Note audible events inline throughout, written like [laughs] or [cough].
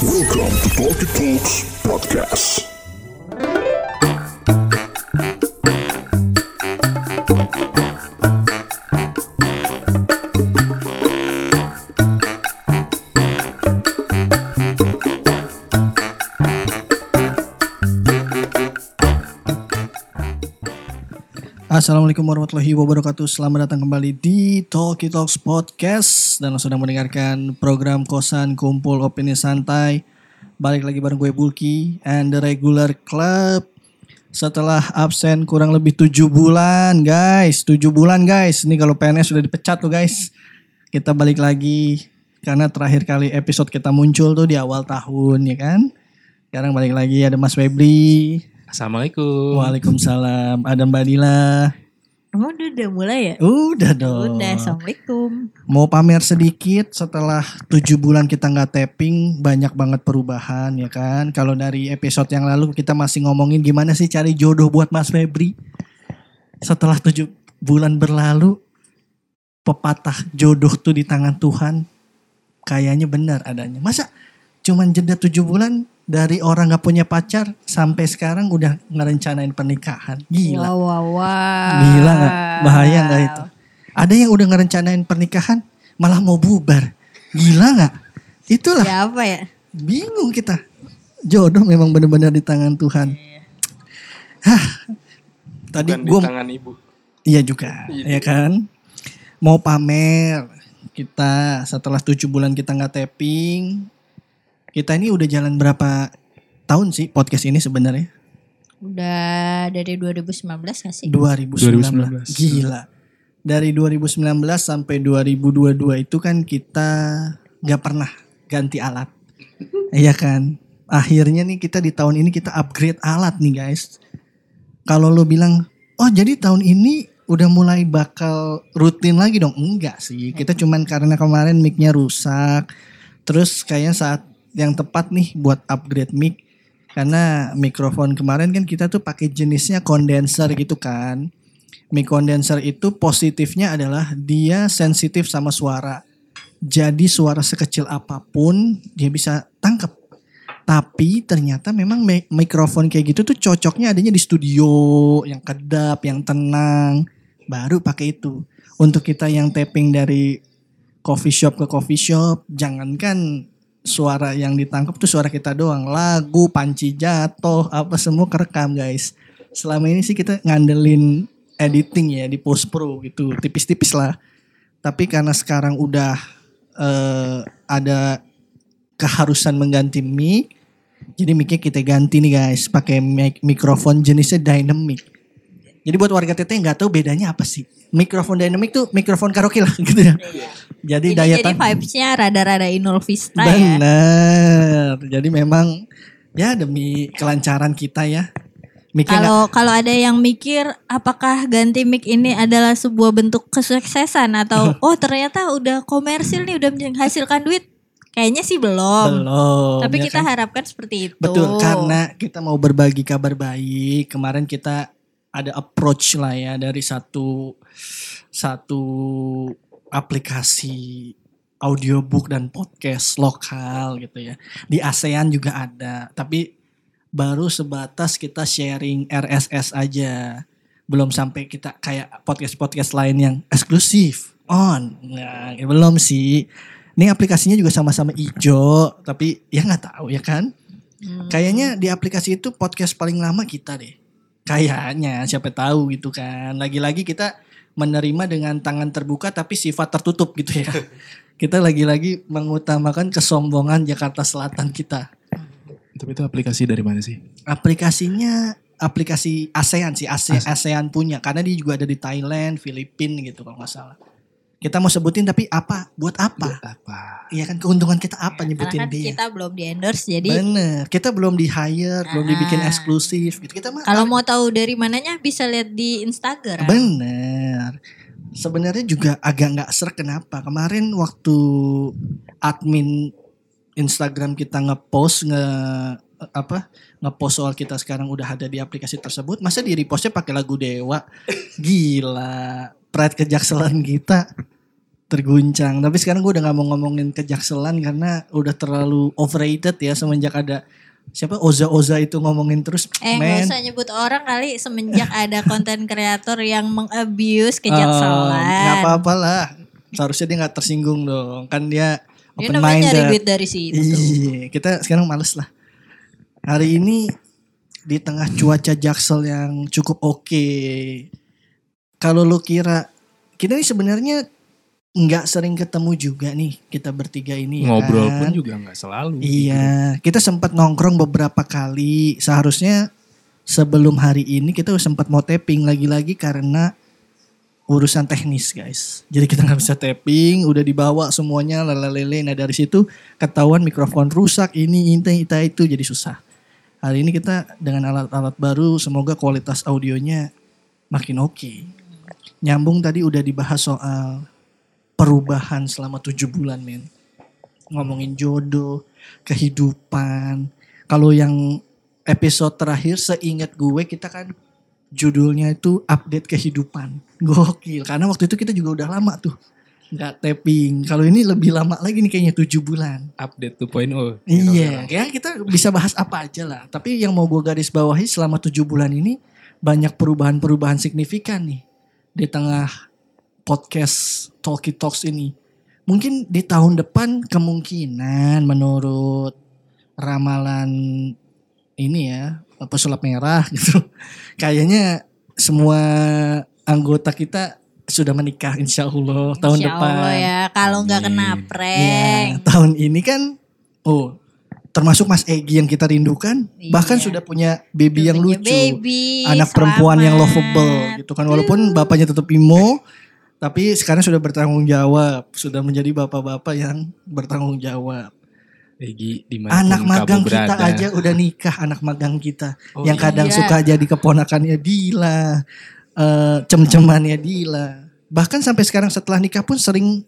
Welcome to Talkie Talks Podcast. Assalamualaikum warahmatullahi wabarakatuh Selamat datang kembali di Talkie Talks Podcast. Dan sedang mendengarkan program Kosan Kumpul Opini Santai. Balik lagi bareng gue Bulky And the Regular Club. Setelah absen kurang lebih 7 bulan guys. 7 bulan guys. Ini kalau PNS sudah dipecat tuh guys. Kita balik lagi Karena terakhir kali episode kita muncul tuh di awal tahun ya kan? Sekarang balik lagi ada Mas Febri. Assalamualaikum. Waalaikumsalam. Ada Mbak Dila Emang udah, udah mulai ya? Udah dong. Udah, Assalamualaikum. Mau pamer sedikit setelah tujuh bulan kita nggak tapping banyak banget perubahan ya kan. Kalau dari episode yang lalu kita masih ngomongin gimana sih cari jodoh buat Mas Febri. Setelah tujuh bulan berlalu pepatah jodoh tuh di tangan Tuhan kayaknya benar adanya. Masa cuman jeda tujuh bulan dari orang nggak punya pacar sampai sekarang udah ngerencanain pernikahan. Gila. Wow, wow, wow. Gila nggak? Bahaya nggak itu? Ada yang udah ngerencanain pernikahan malah mau bubar. Gila nggak? Itulah Ya apa ya? bingung kita. Jodoh memang benar-benar di tangan Tuhan. Hah. Tadi Bukan di gue tangan ibu. iya juga, ya kan? Mau pamer kita setelah tujuh bulan kita nggak tapping. Kita ini udah jalan berapa tahun sih podcast ini sebenarnya? Udah dari 2019 gak sih? 2019. 2019. Gila. Dari 2019 sampai 2022 itu kan kita nggak pernah ganti alat. [laughs] Iya kan? Akhirnya nih kita di tahun ini kita upgrade alat nih guys. Kalau lo bilang, oh jadi tahun ini udah mulai bakal rutin lagi dong? Enggak sih. Kita cuman karena kemarin mic-nya rusak. Terus kayaknya saat yang tepat nih buat upgrade mic karena mikrofon kemarin kan kita tuh pakai jenisnya kondenser gitu kan. Mic condenser itu positifnya adalah dia sensitif sama suara. Jadi suara sekecil apa pun dia bisa tangkap. Tapi ternyata memang mi- mikrofon kayak gitu tuh cocoknya adanya di studio yang kedap, yang tenang. Baru pakai itu. Untuk kita yang tapping dari coffee shop ke coffee shop, jangankan suara yang ditangkap tuh suara kita doang. Lagu, panci jatuh, apa semua kerekam guys. Selama ini sih kita ngandelin editing ya di post pro gitu, tipis-tipis lah. Tapi karena sekarang udah eh, ada keharusan mengganti mic, jadi micnya kita ganti nih guys, pakai mic mikrofon jenisnya dynamic. Jadi buat warga TT nggak tahu bedanya apa sih? Mikrofon dynamic tuh mikrofon karaoke lah [laughs] gitu ya. Jadi, Jadi, daya jadi tahan vibes-nya rada-rada Inul Vista ya. Bener. Jadi memang ya demi kelancaran kita ya. Kalau kalau ada yang mikir apakah ganti mic ini adalah sebuah bentuk kesuksesan atau [laughs] oh ternyata udah komersil nih udah menghasilkan duit. Kayaknya sih belum. belum. Tapi ya kita kan? harapkan seperti itu. betul karena kita mau berbagi kabar baik. Kemarin kita ada approach lah ya dari satu satu aplikasi audiobook dan podcast lokal gitu ya. Di ASEAN juga ada, tapi baru sebatas kita sharing RSS aja. Belum sampai kita kayak podcast-podcast lain yang eksklusif on. Nah, belum sih. Ini aplikasinya juga sama-sama hijau, tapi ya nggak tahu ya kan. Hmm. Kayaknya di aplikasi itu podcast paling lama kita deh. Kayaknya siapa tahu gitu kan. Lagi-lagi kita menerima dengan tangan terbuka tapi sifat tertutup gitu ya. [laughs] kita lagi-lagi mengutamakan kesombongan Jakarta Selatan kita. Tapi itu aplikasi dari mana sih? Aplikasinya aplikasi ASEAN sih, ASEAN, ASEAN punya karena dia juga ada di Thailand, Filipina gitu kalau nggak salah. Kita mau sebutin tapi apa? Buat apa? Apa? Iya kan keuntungan kita apa Karena nyebutin kan dia? kita belum di endorse jadi Bener, kita belum di hire, belum dibikin Ah. eksklusif gitu. Kita mah kalau mau tahu dari mananya bisa lihat di Instagram. Bener. Sebenarnya juga agak nggak serak kenapa? Kemarin waktu admin Instagram kita ngepost nge apa ngepost soal kita sekarang udah ada di aplikasi tersebut, masa di repostnya pakai lagu Dewa? [laughs] Gila, pride kejakselan kita terguncang. Tapi sekarang gue udah gak mau ngomongin kejakselan karena udah terlalu overrated ya semenjak ada siapa Oza Oza itu ngomongin terus. Eh gak usah nyebut orang kali semenjak ada konten kreator yang mengabuse eh, kejakselan. nggak apa-apa lah. Seharusnya dia nggak tersinggung dong. Kan dia Dia open nyari minded. duit dari situ. Iya, kita sekarang males lah. Hari ini di tengah cuaca jaksel yang cukup oke. Kalau lu kira kita ini sebenarnya nggak sering ketemu juga nih kita bertiga ini ya Ngobrol kan? pun juga nggak selalu. Iya, kita sempat nongkrong beberapa kali. Seharusnya sebelum hari ini kita sempat mau tapping lagi-lagi karena urusan teknis guys. Jadi kita nggak bisa tapping, udah dibawa semuanya lalalele. Nah dari situ ketahuan mikrofon rusak, ini ini itu itu jadi susah. Hari ini kita dengan alat-alat baru, semoga kualitas audionya makin oke. Nyambung tadi udah dibahas soal perubahan selama tujuh bulan men ngomongin jodoh, kehidupan. Kalau yang episode terakhir seingat gue kita kan judulnya itu update kehidupan. Gokil. Karena waktu itu kita juga udah lama tuh nggak tapping. Kalau ini lebih lama lagi nih kayaknya tujuh bulan. Update 2.0. Iya, ya kita bisa bahas apa aja lah. Tapi yang mau gue garis bawahi selama tujuh bulan ini banyak perubahan-perubahan signifikan nih di tengah podcast Talkie Talks ini. Mungkin di tahun depan kemungkinan menurut ramalan ini ya pesulap merah [laughs] gitu. Kayaknya semua anggota kita sudah menikah insya Allah tahun Insya depan. Allah ya. Kalau nggak kena prank. Iya, tahun ini kan oh termasuk Mas Egi yang kita rindukan bahkan Iya. sudah punya baby yang Punya lucu. baby, anak perempuan yang selamat. lovable gitu kan walaupun bapaknya tetap imo tapi sekarang sudah bertanggung jawab, sudah menjadi bapak-bapak yang bertanggung jawab. Egi di mana Anak magang kamu kita berada. aja udah nikah, anak magang kita Oh, yang kadang iya. suka jadi keponakannya Dila, eh cem-cemannya Dila. Bahkan sampai sekarang setelah nikah pun sering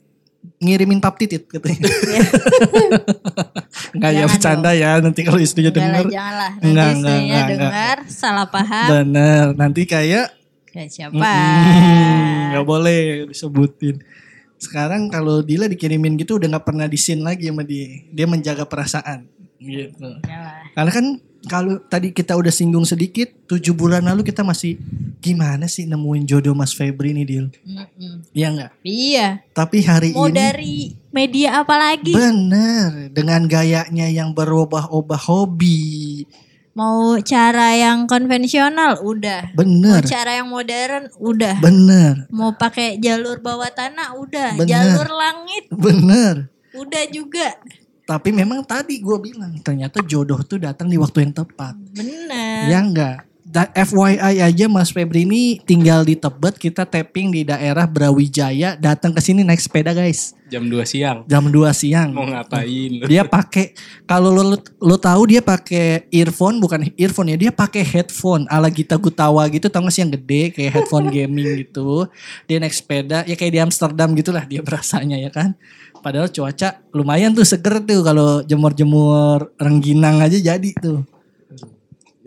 ngirimin pap titit katanya. [laughs] Enggak ya bercanda ya nanti kalau istrinya Enggak lah, denger. janganlah. Nanti Enggak, istrinya dengar salah paham. Bener, nanti kayak Kayak siapa? Mm, boleh disebutin. Sekarang kalau Dila dikirimin gitu udah nggak pernah di scene lagi sama dia. Dia menjaga perasaan gitu. Enggak lah. Karena kan kalau tadi kita udah singgung sedikit, tujuh bulan lalu kita masih gimana sih nemuin jodoh Mas Febri nih Dil? Mm-mm. Iya nggak? Iya. Tapi hari Mau ini dari media apa lagi? bener dengan gayanya yang berubah-ubah hobi, Mau cara yang konvensional udah. Mau bener, cara yang modern udah. bener, Mau pakai jalur bawah tanah udah. Bener. Jalur langit bener. udah juga. Tapi memang tadi gue bilang ternyata jodoh tuh datang di waktu yang tepat. Bener. Ya enggak. FYI aja Mas Febri ini tinggal di Tebet, kita tapping di daerah Brawijaya, datang ke sini naik sepeda guys. Jam 2 siang. Jam 2 siang. Mau ngapain? Dia pakai kalau lo, lo lo tahu dia pakai earphone bukan earphone ya, dia pakai headphone ala Gita Gutawa gitu, tau gak sih yang gede kayak headphone [laughs] gaming gitu. Dia naik sepeda ya kayak di Amsterdam gitulah dia berasanya ya kan. Padahal cuaca lumayan tuh seger tuh kalau jemur-jemur rengginang aja jadi tuh.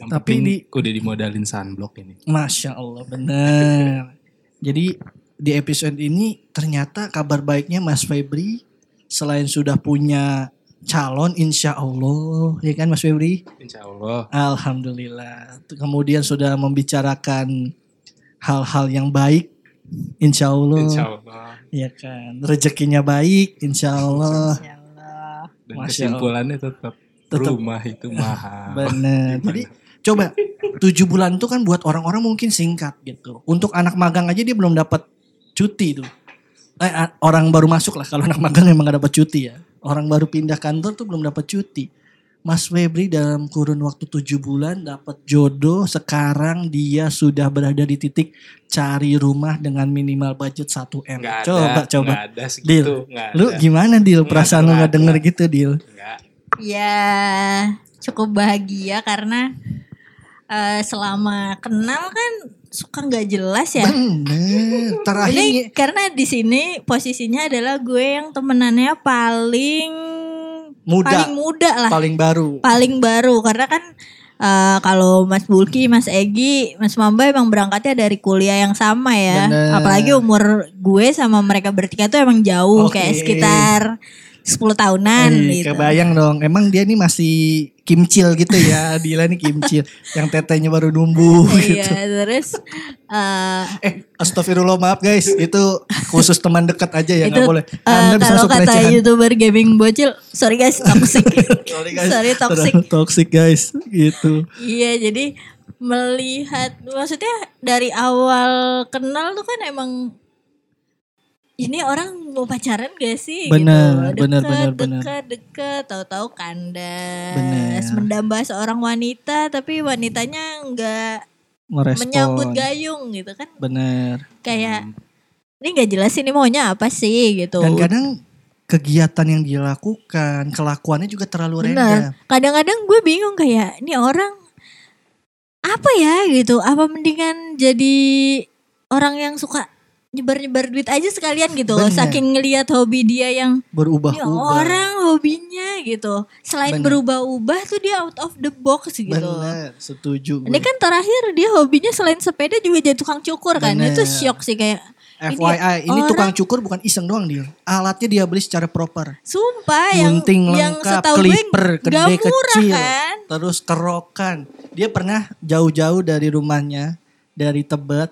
Yang Tapi di- udah dimodalin sunblock ini. Masya Allah bener. Jadi di episode ini ternyata kabar baiknya Mas Febri selain sudah punya calon insya Allah ya kan Mas Febri Insya Allah. Alhamdulillah kemudian sudah membicarakan hal-hal yang baik insya Allah Insya Allah. ya kan rezekinya baik insya Allah Ya Allah. Dan Masya kesimpulannya tetap, Tetap. rumah itu mahal. Bener. Jadi coba tujuh bulan itu kan buat orang-orang mungkin singkat gitu. Untuk anak magang aja dia belum dapat cuti tuh. Eh, orang baru masuk lah kalau anak magang emang gak dapat cuti ya. Orang baru pindah kantor tuh belum dapat cuti. Mas Febri dalam kurun waktu tujuh bulan dapat jodoh. Sekarang dia sudah berada di titik cari rumah dengan minimal budget 1 m. Nggak ada, Coba coba. nggak ada segitu. Deal. nggak Lu ada. gimana Dil? Perasaan lu Nggak gak ada. denger gitu Dil? Nggak. Ya cukup bahagia karena eh, selama kenal kan suka nggak jelas ya. Bener. Terakhir Ini karena di sini posisinya adalah gue yang temenannya paling muda. paling muda lah, paling baru. paling baru karena kan eh, kalau Mas Bulki, Mas Egi, Mas Mamba emang berangkatnya dari kuliah yang sama ya. Bener. Apalagi umur gue sama mereka bertiga tuh emang jauh Oke. kayak sekitar 10 tahunan Eh, gitu. Kebayang dong. Emang dia nih masih kimcil gitu ya. [laughs] Dila nih kimcil. Yang tetenya baru numbuh gitu. Iya, terus eh, Eh, astagfirullah maaf guys. Itu khusus teman dekat aja ya. itu nggak boleh. eh, Anda bisa kalau kata pelecehan. youtuber gaming bocil, sorry guys toxic. [laughs] Sorry guys. sorry toxic. Toxic guys. Gitu. Iya, jadi melihat maksudnya dari awal kenal tuh kan emang ini orang mau pacaran gak sih Bener, gitu. bener, Deket, bener, bener. Deket, deket, tahu-tahu kandas. Bener. Mendambah seorang wanita tapi wanitanya nggak Merespon. menyambut gayung gitu kan. Bener. Kayak ini nggak jelas ini maunya apa sih gitu. Dan kadang kegiatan yang dilakukan, kelakuannya juga terlalu Benar. rendah. Kadang-kadang gue bingung kayak ini orang apa ya gitu. Apa mendingan jadi orang yang suka nyebar-nyebar duit aja sekalian gitu. Saking ngelihat hobi dia yang ini Berubah-ubah. orang hobinya gitu. Selain berubah-ubah tuh dia out of the box gitu. Bener, setuju. gue. Ini kan terakhir dia hobinya selain sepeda juga jadi tukang cukur kan. Benar. Itu shock sih kayak ini FYI, ini, orang- tukang cukur bukan iseng doang dia. Alatnya dia beli secara proper. Sumpah yang Gunting yang lengkap, setahu gue clipper, gede murah kecil. kan. Terus kerokan. Dia pernah jauh-jauh dari rumahnya, dari Tebet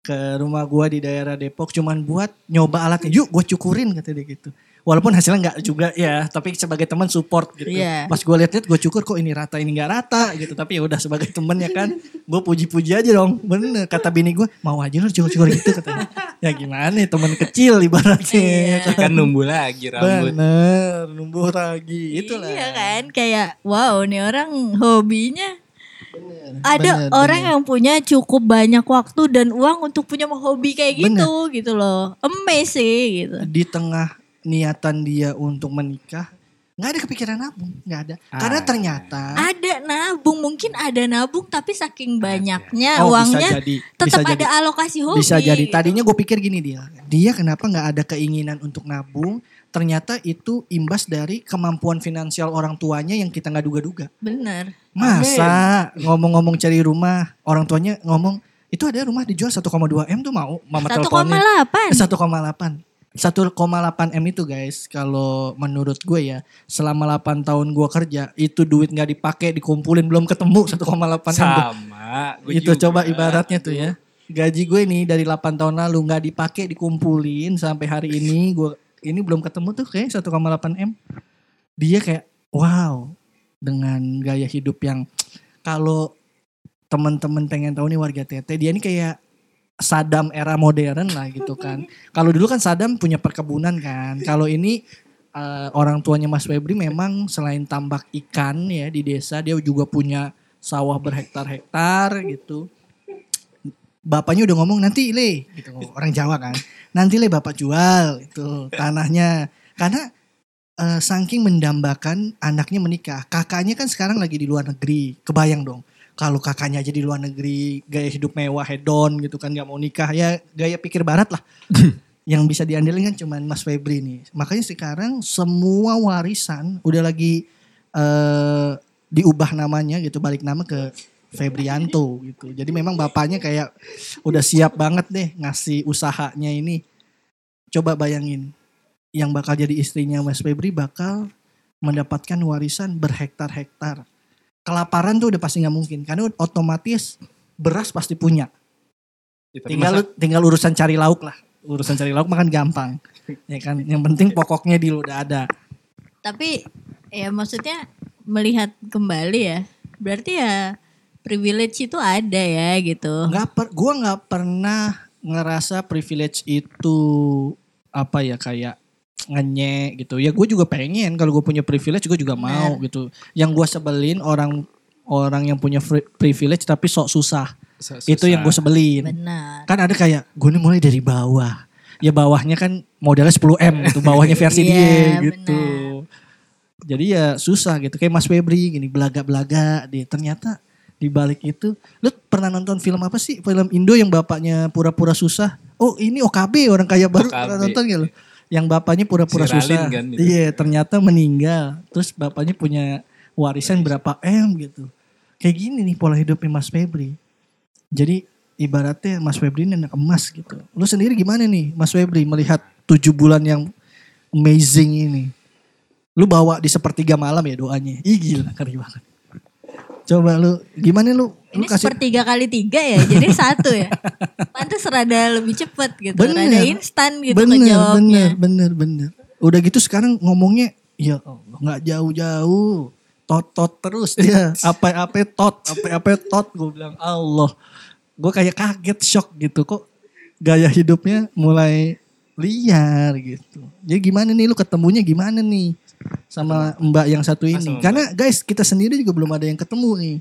ke rumah gua di daerah Depok cuman buat nyoba alatnya. Yuk gue cukurin kata dia gitu. Walaupun hasilnya nggak juga ya, tapi sebagai teman support gitu. Iya. Pas gue lihat-lihat gue cukur kok ini rata ini nggak rata gitu. Tapi ya udah sebagai temen ya kan, gue puji-puji aja dong. Bener kata bini gue mau aja lo cukur-cukur gitu katanya. ya gimana ya temen kecil ibaratnya. Iya. kan numbuh lagi rambut. Bener, numbuh lagi. Itulah. Iya kan, kayak wow nih orang hobinya ada bener, orang bener. yang punya cukup banyak waktu dan uang untuk punya hobi kayak gitu gitu loh. Amazing gitu. Di tengah niatan dia untuk menikah, nggak ada kepikiran nabung, nggak ada. Karena Ada. ternyata Ada nabung, mungkin ada nabung tapi saking banyaknya Oh, uangnya jadi, tetap ada jadi. alokasi hobi. bisa jadi. gitu. Tadinya gue pikir gini dia, dia kenapa nggak ada keinginan untuk nabung? Ternyata itu imbas dari kemampuan finansial orang tuanya yang kita nggak duga-duga. Bener. Masa ngomong-ngomong cari rumah, orang tuanya ngomong itu ada rumah dijual 1,2 m tuh mau mama teleponin. 1,8. 1,8. 1,8 M itu guys, kalau menurut gue ya, selama 8 tahun gue kerja, itu duit nggak dipakai, dikumpulin belum ketemu 1,8 M. Sama. Itu juga. coba ibaratnya tuh ya. Gaji gue nih dari 8 tahun lalu nggak dipakai, dikumpulin sampai hari ini gue ini belum ketemu tuh kayak 1,8 M. Dia kayak wow dengan gaya hidup yang kalau teman-teman pengen tahu nih warga Tete, dia ini kayak Sadam era modern lah gitu kan. [laughs] Kalau dulu kan Sadam punya perkebunan kan. Kalau ini eh, orang tuanya Mas Febri memang selain tambak ikan ya di desa dia juga punya sawah berhektar-hektar gitu. Bapaknya udah ngomong nanti le gitu [laughs] orang Jawa kan. Nanti le bapak jual itu tanahnya. Karena eh, saking mendambakan anaknya menikah. Kakaknya kan sekarang lagi di luar negeri. Kebayang dong. Kalau kakaknya aja di luar negeri, gaya hidup mewah, hedon gitu kan, nggak mau nikah, ya gaya pikir barat lah. [laughs] yang bisa diandelin kan cuman Mas Febri nih. Makanya sekarang semua warisan udah lagi eh diubah namanya gitu, balik nama ke Febrianto gitu. Jadi memang bapaknya kayak udah siap banget deh ngasih usahanya ini. Coba bayangin, yang bakal jadi istrinya Mas Febri bakal mendapatkan warisan berhektar-hektar. Kelaparan tuh udah pasti nggak mungkin karena otomatis beras pasti punya. Ya, Tinggal masa- tinggal urusan cari lauk lah. Urusan cari lauk makan gampang. Ya kan, yang penting pokoknya di lu udah ada. Tapi ya maksudnya melihat kembali ya. Berarti ya privilege itu ada ya gitu. Nggak per, gua nggak pernah ngerasa privilege itu apa ya kayak ngenyek gitu. Ya gue juga pengen kalau gue punya privilege gue juga mau gitu. Yang gue sebelin orang orang yang punya privilege tapi sok susah. Susah. Itu yang gue sebelin. Benar. Kan ada kayak gue nih mulai dari bawah. Ya bawahnya kan modalnya 10 M gitu. [laughs] Bawahnya versi Iya, dia gitu. benar. Jadi ya susah gitu. Kayak Mas Febri gini belaga-belaga dia. Ternyata di balik itu. Lu pernah nonton film apa sih? Film Indo yang bapaknya pura-pura susah. Oh ini OKB orang kaya baru. OKB. Pernah nonton gak lu? Yang bapaknya pura-pura Si susah. kan. Iya ternyata meninggal. Terus bapaknya punya warisan berapa M gitu. kayak gini nih pola hidupnya Mas Febri. Jadi ibaratnya Mas Febri ini anak emas gitu. Lu sendiri gimana nih Mas Febri melihat tujuh bulan yang amazing ini? Lu bawa di sepertiga malam ya doanya. Ih gila keren banget. Coba lu gimana lu? lu Ini sepertiga kali tiga ya, jadi [laughs] satu ya. Pantes rada lebih cepet gitu, Bener. rada instan gitu bener, ngejawabnya. bener, bener, bener. Udah gitu sekarang ngomongnya, ya Allah nggak jauh-jauh, tot-tot terus [laughs] dia, apa-apa tot, apa-apa tot, gue bilang Allah. Gue kayak kaget, shock gitu, kok gaya hidupnya mulai liar gitu. Jadi gimana nih lu ketemunya gimana nih sama mbak yang satu ini? Mbak. Karena guys kita sendiri juga belum ada yang ketemu nih.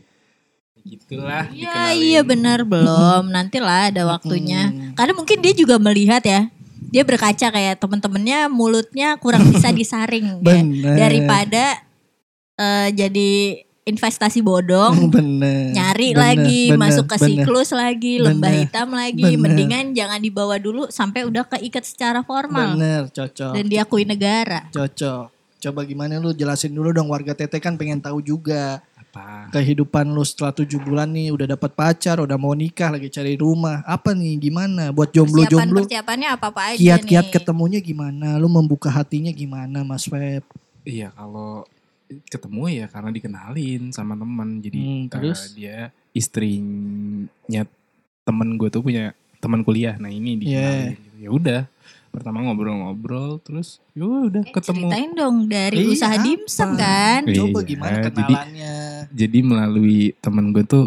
Gitulah. Iya dikenalin. iya benar belum. [laughs] Nantilah ada waktunya. Hmm. Karena mungkin dia juga melihat ya. Dia berkaca kayak temen-temennya mulutnya kurang [laughs] bisa disaring ya. Daripada eh, jadi investasi bodong, [laughs] bener. nyari bener, lagi, bener, masuk ke bener. siklus lagi, lembah Bener. hitam lagi. Bener. Mendingan jangan dibawa dulu sampai udah keikat secara formal Bener, cocok. dan diakui negara. Cocok. Coba gimana lu jelasin dulu dong warga Tete kan pengen tahu juga Apa? kehidupan lu setelah tujuh bulan nih udah dapat pacar, udah mau nikah, lagi cari rumah. Apa nih gimana buat jomblo-jomblo? Persiapan-persiapannya apa-apa aja Kiat-kiat nih. ketemunya gimana? Lu membuka hatinya gimana Mas Feb? Iya kalau ketemu ya karena dikenalin sama teman. Jadi Hmm, terus? dia istrinya temen gue tuh punya teman kuliah. Nah ini dikenalin. gitu. Ya udah. Pertama ngobrol-ngobrol terus ya udah Eh, ketemu. Ceritain dong dari Iya, usaha apa? dimsum kan. Iya, Coba gimana jadi- kenalannya? Jadi melalui temen gue tuh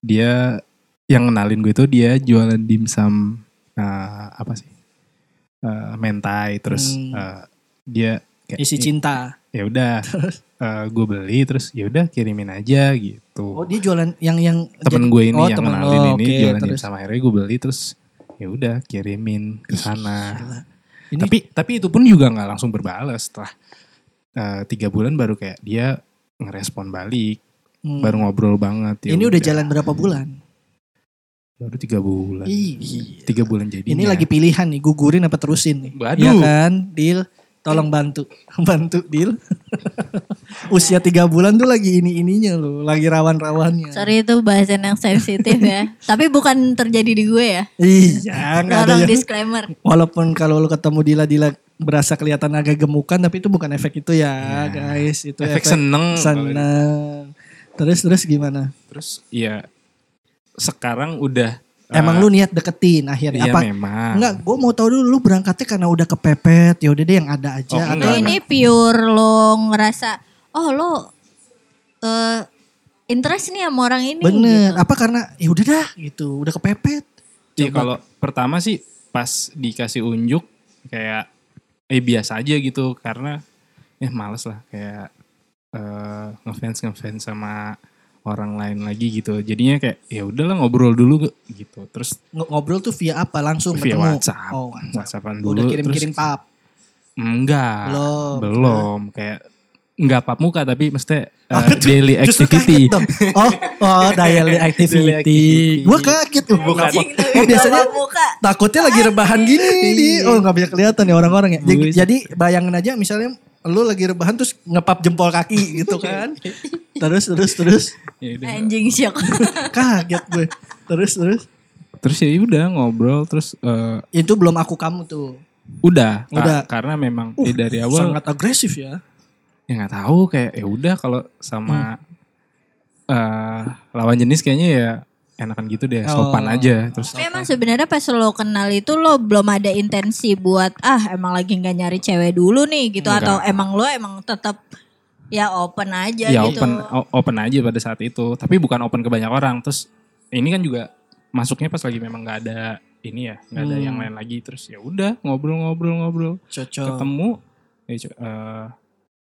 dia yang kenalin gue tuh dia jualan dimsum eh, apa sih? Eh, mentai terus Hmm. eh, dia kayak Isi cinta. ya udah eh, gue beli terus ya udah kirimin aja gitu. Oh dia jualan yang yang temen gue ini Oh, yang temen kenalin lo, ini oke, jualan terus. sama akhirnya gue beli terus ya udah kirimin ke sana. Ini Tapi tapi itu pun juga nggak langsung berbalas setelah eh, tiga bulan baru kayak dia ngerespon balik hmm, baru ngobrol banget. ya ini udah jalan berapa bulan? baru tiga bulan. Gila. Tiga bulan jadi. Ini lagi pilihan nih, gugurin apa terusin nih? Waduh. Iya kan, Deal. Tolong bantu, [laughs] bantu Deal. [laughs] Usia tiga bulan tuh lagi ini ininya loh, lagi rawan-rawannya. Sorry itu bahasan yang sensitif ya. [laughs] Tapi bukan terjadi di gue ya. Iya, nggak ada Tolong yang. disclaimer. Walaupun kalau lu ketemu Dila Dila berasa kelihatan agak gemukan, tapi itu bukan efek itu ya, guys. Itu efek seneng. seneng. Terus terus gimana? Terus ya sekarang udah. Emang eh, lu niat deketin akhirnya Iya apa? memang. Enggak, gue mau tahu dulu lu berangkatnya karena udah kepepet, ya udah deh yang ada aja. Oh, atau ini pure lo ngerasa oh lo eh interest nih sama orang ini. Bener. gitu. Apa karena ya udah dah gitu, udah kepepet. Iya Coba. kalau pertama sih pas dikasih unjuk kayak eh biasa aja gitu karena ya males lah kayak eh ngefans ngefans sama orang lain lagi gitu jadinya kayak ya udahlah ngobrol dulu gitu terus Ng- ngobrol tuh via apa? Langsung via ketemu. WhatsApp Oh, WhatsApp. WhatsAppan dulu Udah kirim-kirim pap. enggak Belum. belum kayak enggak pap muka tapi mesti eh, Apa tuh? daily activity. Oh, oh daily [laughs] activity. Gue kaget tuh. Bukan. Oh biasanya muka. takutnya lagi rebahan gini di. Oh nggak bisa kelihatan ya orang-orang ya. Jadi, jadi bayangin aja misalnya lu lagi rebahan terus ngepap jempol kaki gitu kan. [laughs] terus terus terus ya. Anjing shock. [laughs] kaget gue. Terus terus terus ya udah ngobrol terus eh, itu belum aku kamu tuh. udah Ka- Udah. karena memang Uh, ya dari awal Sangat agresif ya. Ya nggak tahu kayak ya udah kalau sama eh, lawan jenis kayaknya ya enakan gitu deh sopan Oh. aja terus Tapi emang sebenarnya pas lo kenal itu lo belum ada intensi buat ah emang lagi nggak nyari cewek dulu nih gitu Enggak. atau emang lo emang tetap ya open aja ya gitu. open open aja pada saat itu tapi bukan open ke banyak orang terus ini kan juga masuknya pas lagi memang nggak ada ini ya nggak ada Hmm. yang lain lagi terus ya udah ngobrol-ngobrol-ngobrol ketemu ya, eh,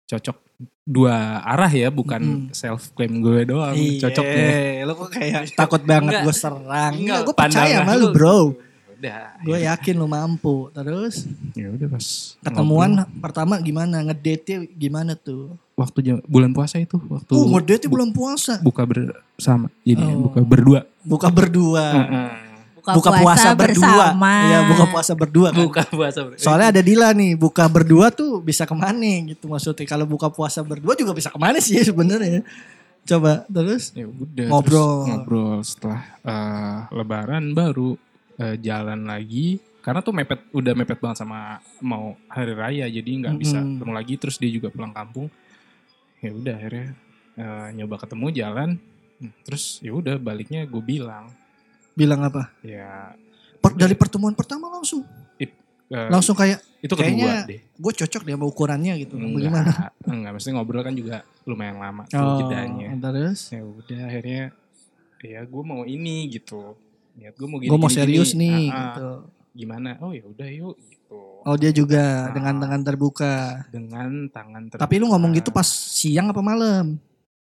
cocok dua arah ya bukan Mm. self claim gue doang Iya, cocoknya Lo kok kayak [laughs] takut banget gue serang. Enggak, Enggak, gue percaya sama lu bro. udah Gue yakin lu mampu. Terus ya udah pas ketemuan ngobrol. pertama gimana? Ngedate gimana tuh? waktu jam- bulan puasa itu waktu Oh ngedate bu- bulan puasa. buka bersama jadi Oh. buka berdua Buka berdua. Buka, buka puasa, berdua. bersama. Iya buka puasa berdua kan. buka puasa berdua. Soalnya ada Dila nih, buka berdua tuh bisa ke mana gitu maksudnya. Kalau buka puasa berdua juga bisa ke mana sih sebenarnya. Coba terus ya udah Ngobrol. terus ngobrol setelah eh, lebaran baru eh, jalan lagi karena tuh mepet udah mepet banget sama mau hari raya jadi nggak bisa Mm-mm. ketemu lagi terus dia juga pulang kampung ya udah akhirnya eh, nyoba ketemu jalan Hmm, terus ya udah baliknya gue bilang bilang apa? ya Per- dari pertemuan pertama langsung eh, langsung kayak itu kedua kayaknya deh gue cocok deh sama ukurannya gitu. Bagaimana? enggak enggak mesti ngobrol kan juga lumayan lama tuh Oh, jedanya terus ya udah akhirnya ya gue mau ini gitu niat gue mau gini gue mau gini, serius gini. nih Ah, gitu. gimana oh ya udah yuk gitu Oh dia juga Ah. dengan dengan terbuka. dengan tangan terbuka. Tapi lu ngomong gitu pas siang apa malam?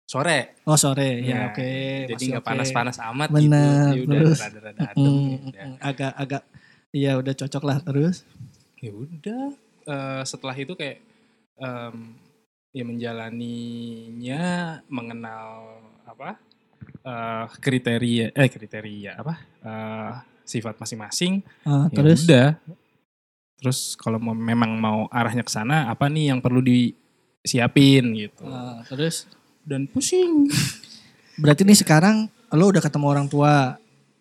Sore. Oh sore, ya Ya, oke. jadi masih nggak oke. panas-panas amat Bener, gitu ya udah rada-rada adem Mm, ya. udah. mm, agak agak iya udah cocok lah terus. ya udah eh, setelah itu kayak em, ya menjalaninya mengenal apa eh, kriteria eh kriteria apa eh, sifat masing-masing. Ah, ya terus? udah. Terus kalau mau, memang mau arahnya ke sana apa nih yang perlu disiapin gitu. Ah, terus dan pusing berarti nih sekarang lo udah ketemu orang tua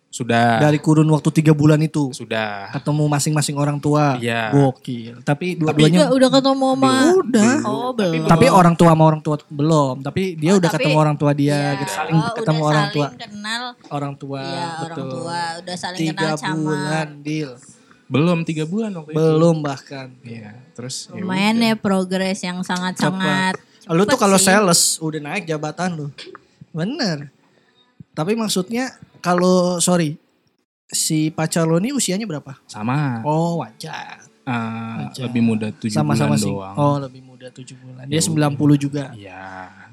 sudah dari kurun waktu tiga bulan itu sudah ketemu masing-masing orang tua. Iya. Gokil. Tapi dua-duanya udah ketemu sama udah. Oh, belum. Tapi orang tua sama orang tua belum. Tapi dia Oh, udah tapi- ketemu orang tua dia, Iya. gitu. saling Oh, ketemu udah orang tua. saling kenal. Orang tua, Iya, orang betul. tua udah saling Tiga kenal sama. bulan deal. belum tiga bulan waktu itu Belum bahkan. Iya, terus ya Lumayan udah. ya progres yang sangat-sangat. Lu tuh kalau sales udah naik jabatan lu. Bener. Tapi maksudnya kalau sorry si pacar lo ini usianya berapa? sama Oh wajar. eh, Aja. lebih muda tujuh Sama-sama bulan sih. doang. Oh lebih muda 7 bulan. Dia Ya 90 juga. Iya,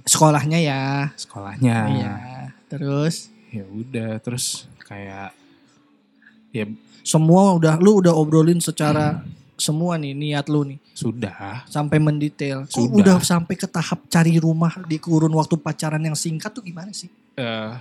Sekolahnya ya. sekolahnya. Iya. Terus Ya udah, terus kayak ya semua udah lu udah obrolin secara semua nih niat lu nih sudah. sampai mendetail. Kok Sudah. udah sampai ke tahap cari rumah di kurun waktu pacaran yang singkat tuh gimana sih? eh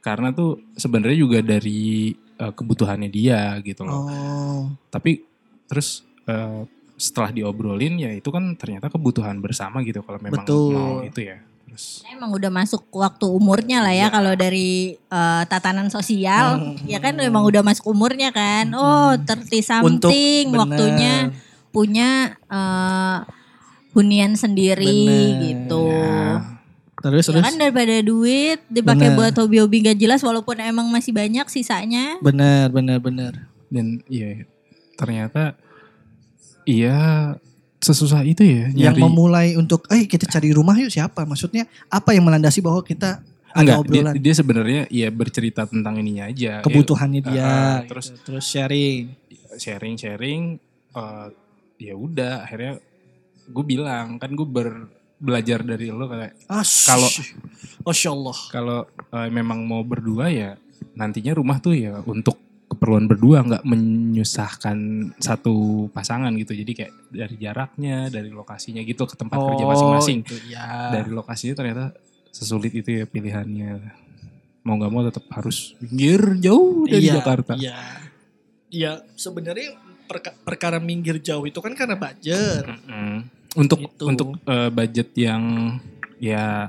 karena tuh sebenarnya juga dari eh, kebutuhannya dia gitu loh. Oh. Tapi terus eh, setelah diobrolin ya itu kan ternyata kebutuhan bersama gitu kalau memang Betul. mau itu ya. Terus Emang udah masuk waktu umurnya lah ya Iya. kalau dari eh, tatanan sosial Hmm. ya kan emang udah masuk umurnya kan. Oh, 30 Untuk something bener. waktunya punya eh, hunian sendiri Bener. gitu. ya, Terus Ya terus. kan daripada duit dipakai Bener. buat hobi-hobi gak jelas walaupun emang masih banyak sisanya. Bener bener bener. dan iya ternyata iya sesusah itu ya Yang nyari memulai untuk, eh kita cari rumah yuk siapa? Maksudnya apa yang melandasi bahwa kita ada Enggak, dia, obrolan dia sebenarnya ya bercerita tentang ininya aja. kebutuhannya dia, Ah, gitu. terus terus sharing. sharing-sharing eh, ya udah akhirnya gue bilang kan gue ber, belajar dari lo kayak Kalau- Masya Allah. kalau eh, memang mau berdua ya nantinya rumah tuh ya untuk keperluan berdua nggak menyusahkan satu pasangan gitu jadi kayak dari jaraknya dari lokasinya gitu ke tempat kerja masing-masing ya. dari lokasinya ternyata sesulit itu ya pilihannya mau nggak mau tetap harus minggir jauh dari Iya, Jakarta Iya. Iya, sebenarnya perka- perkara minggir jauh itu kan karena budget. Mm-mm. untuk Gitu. untuk eh, budget yang ya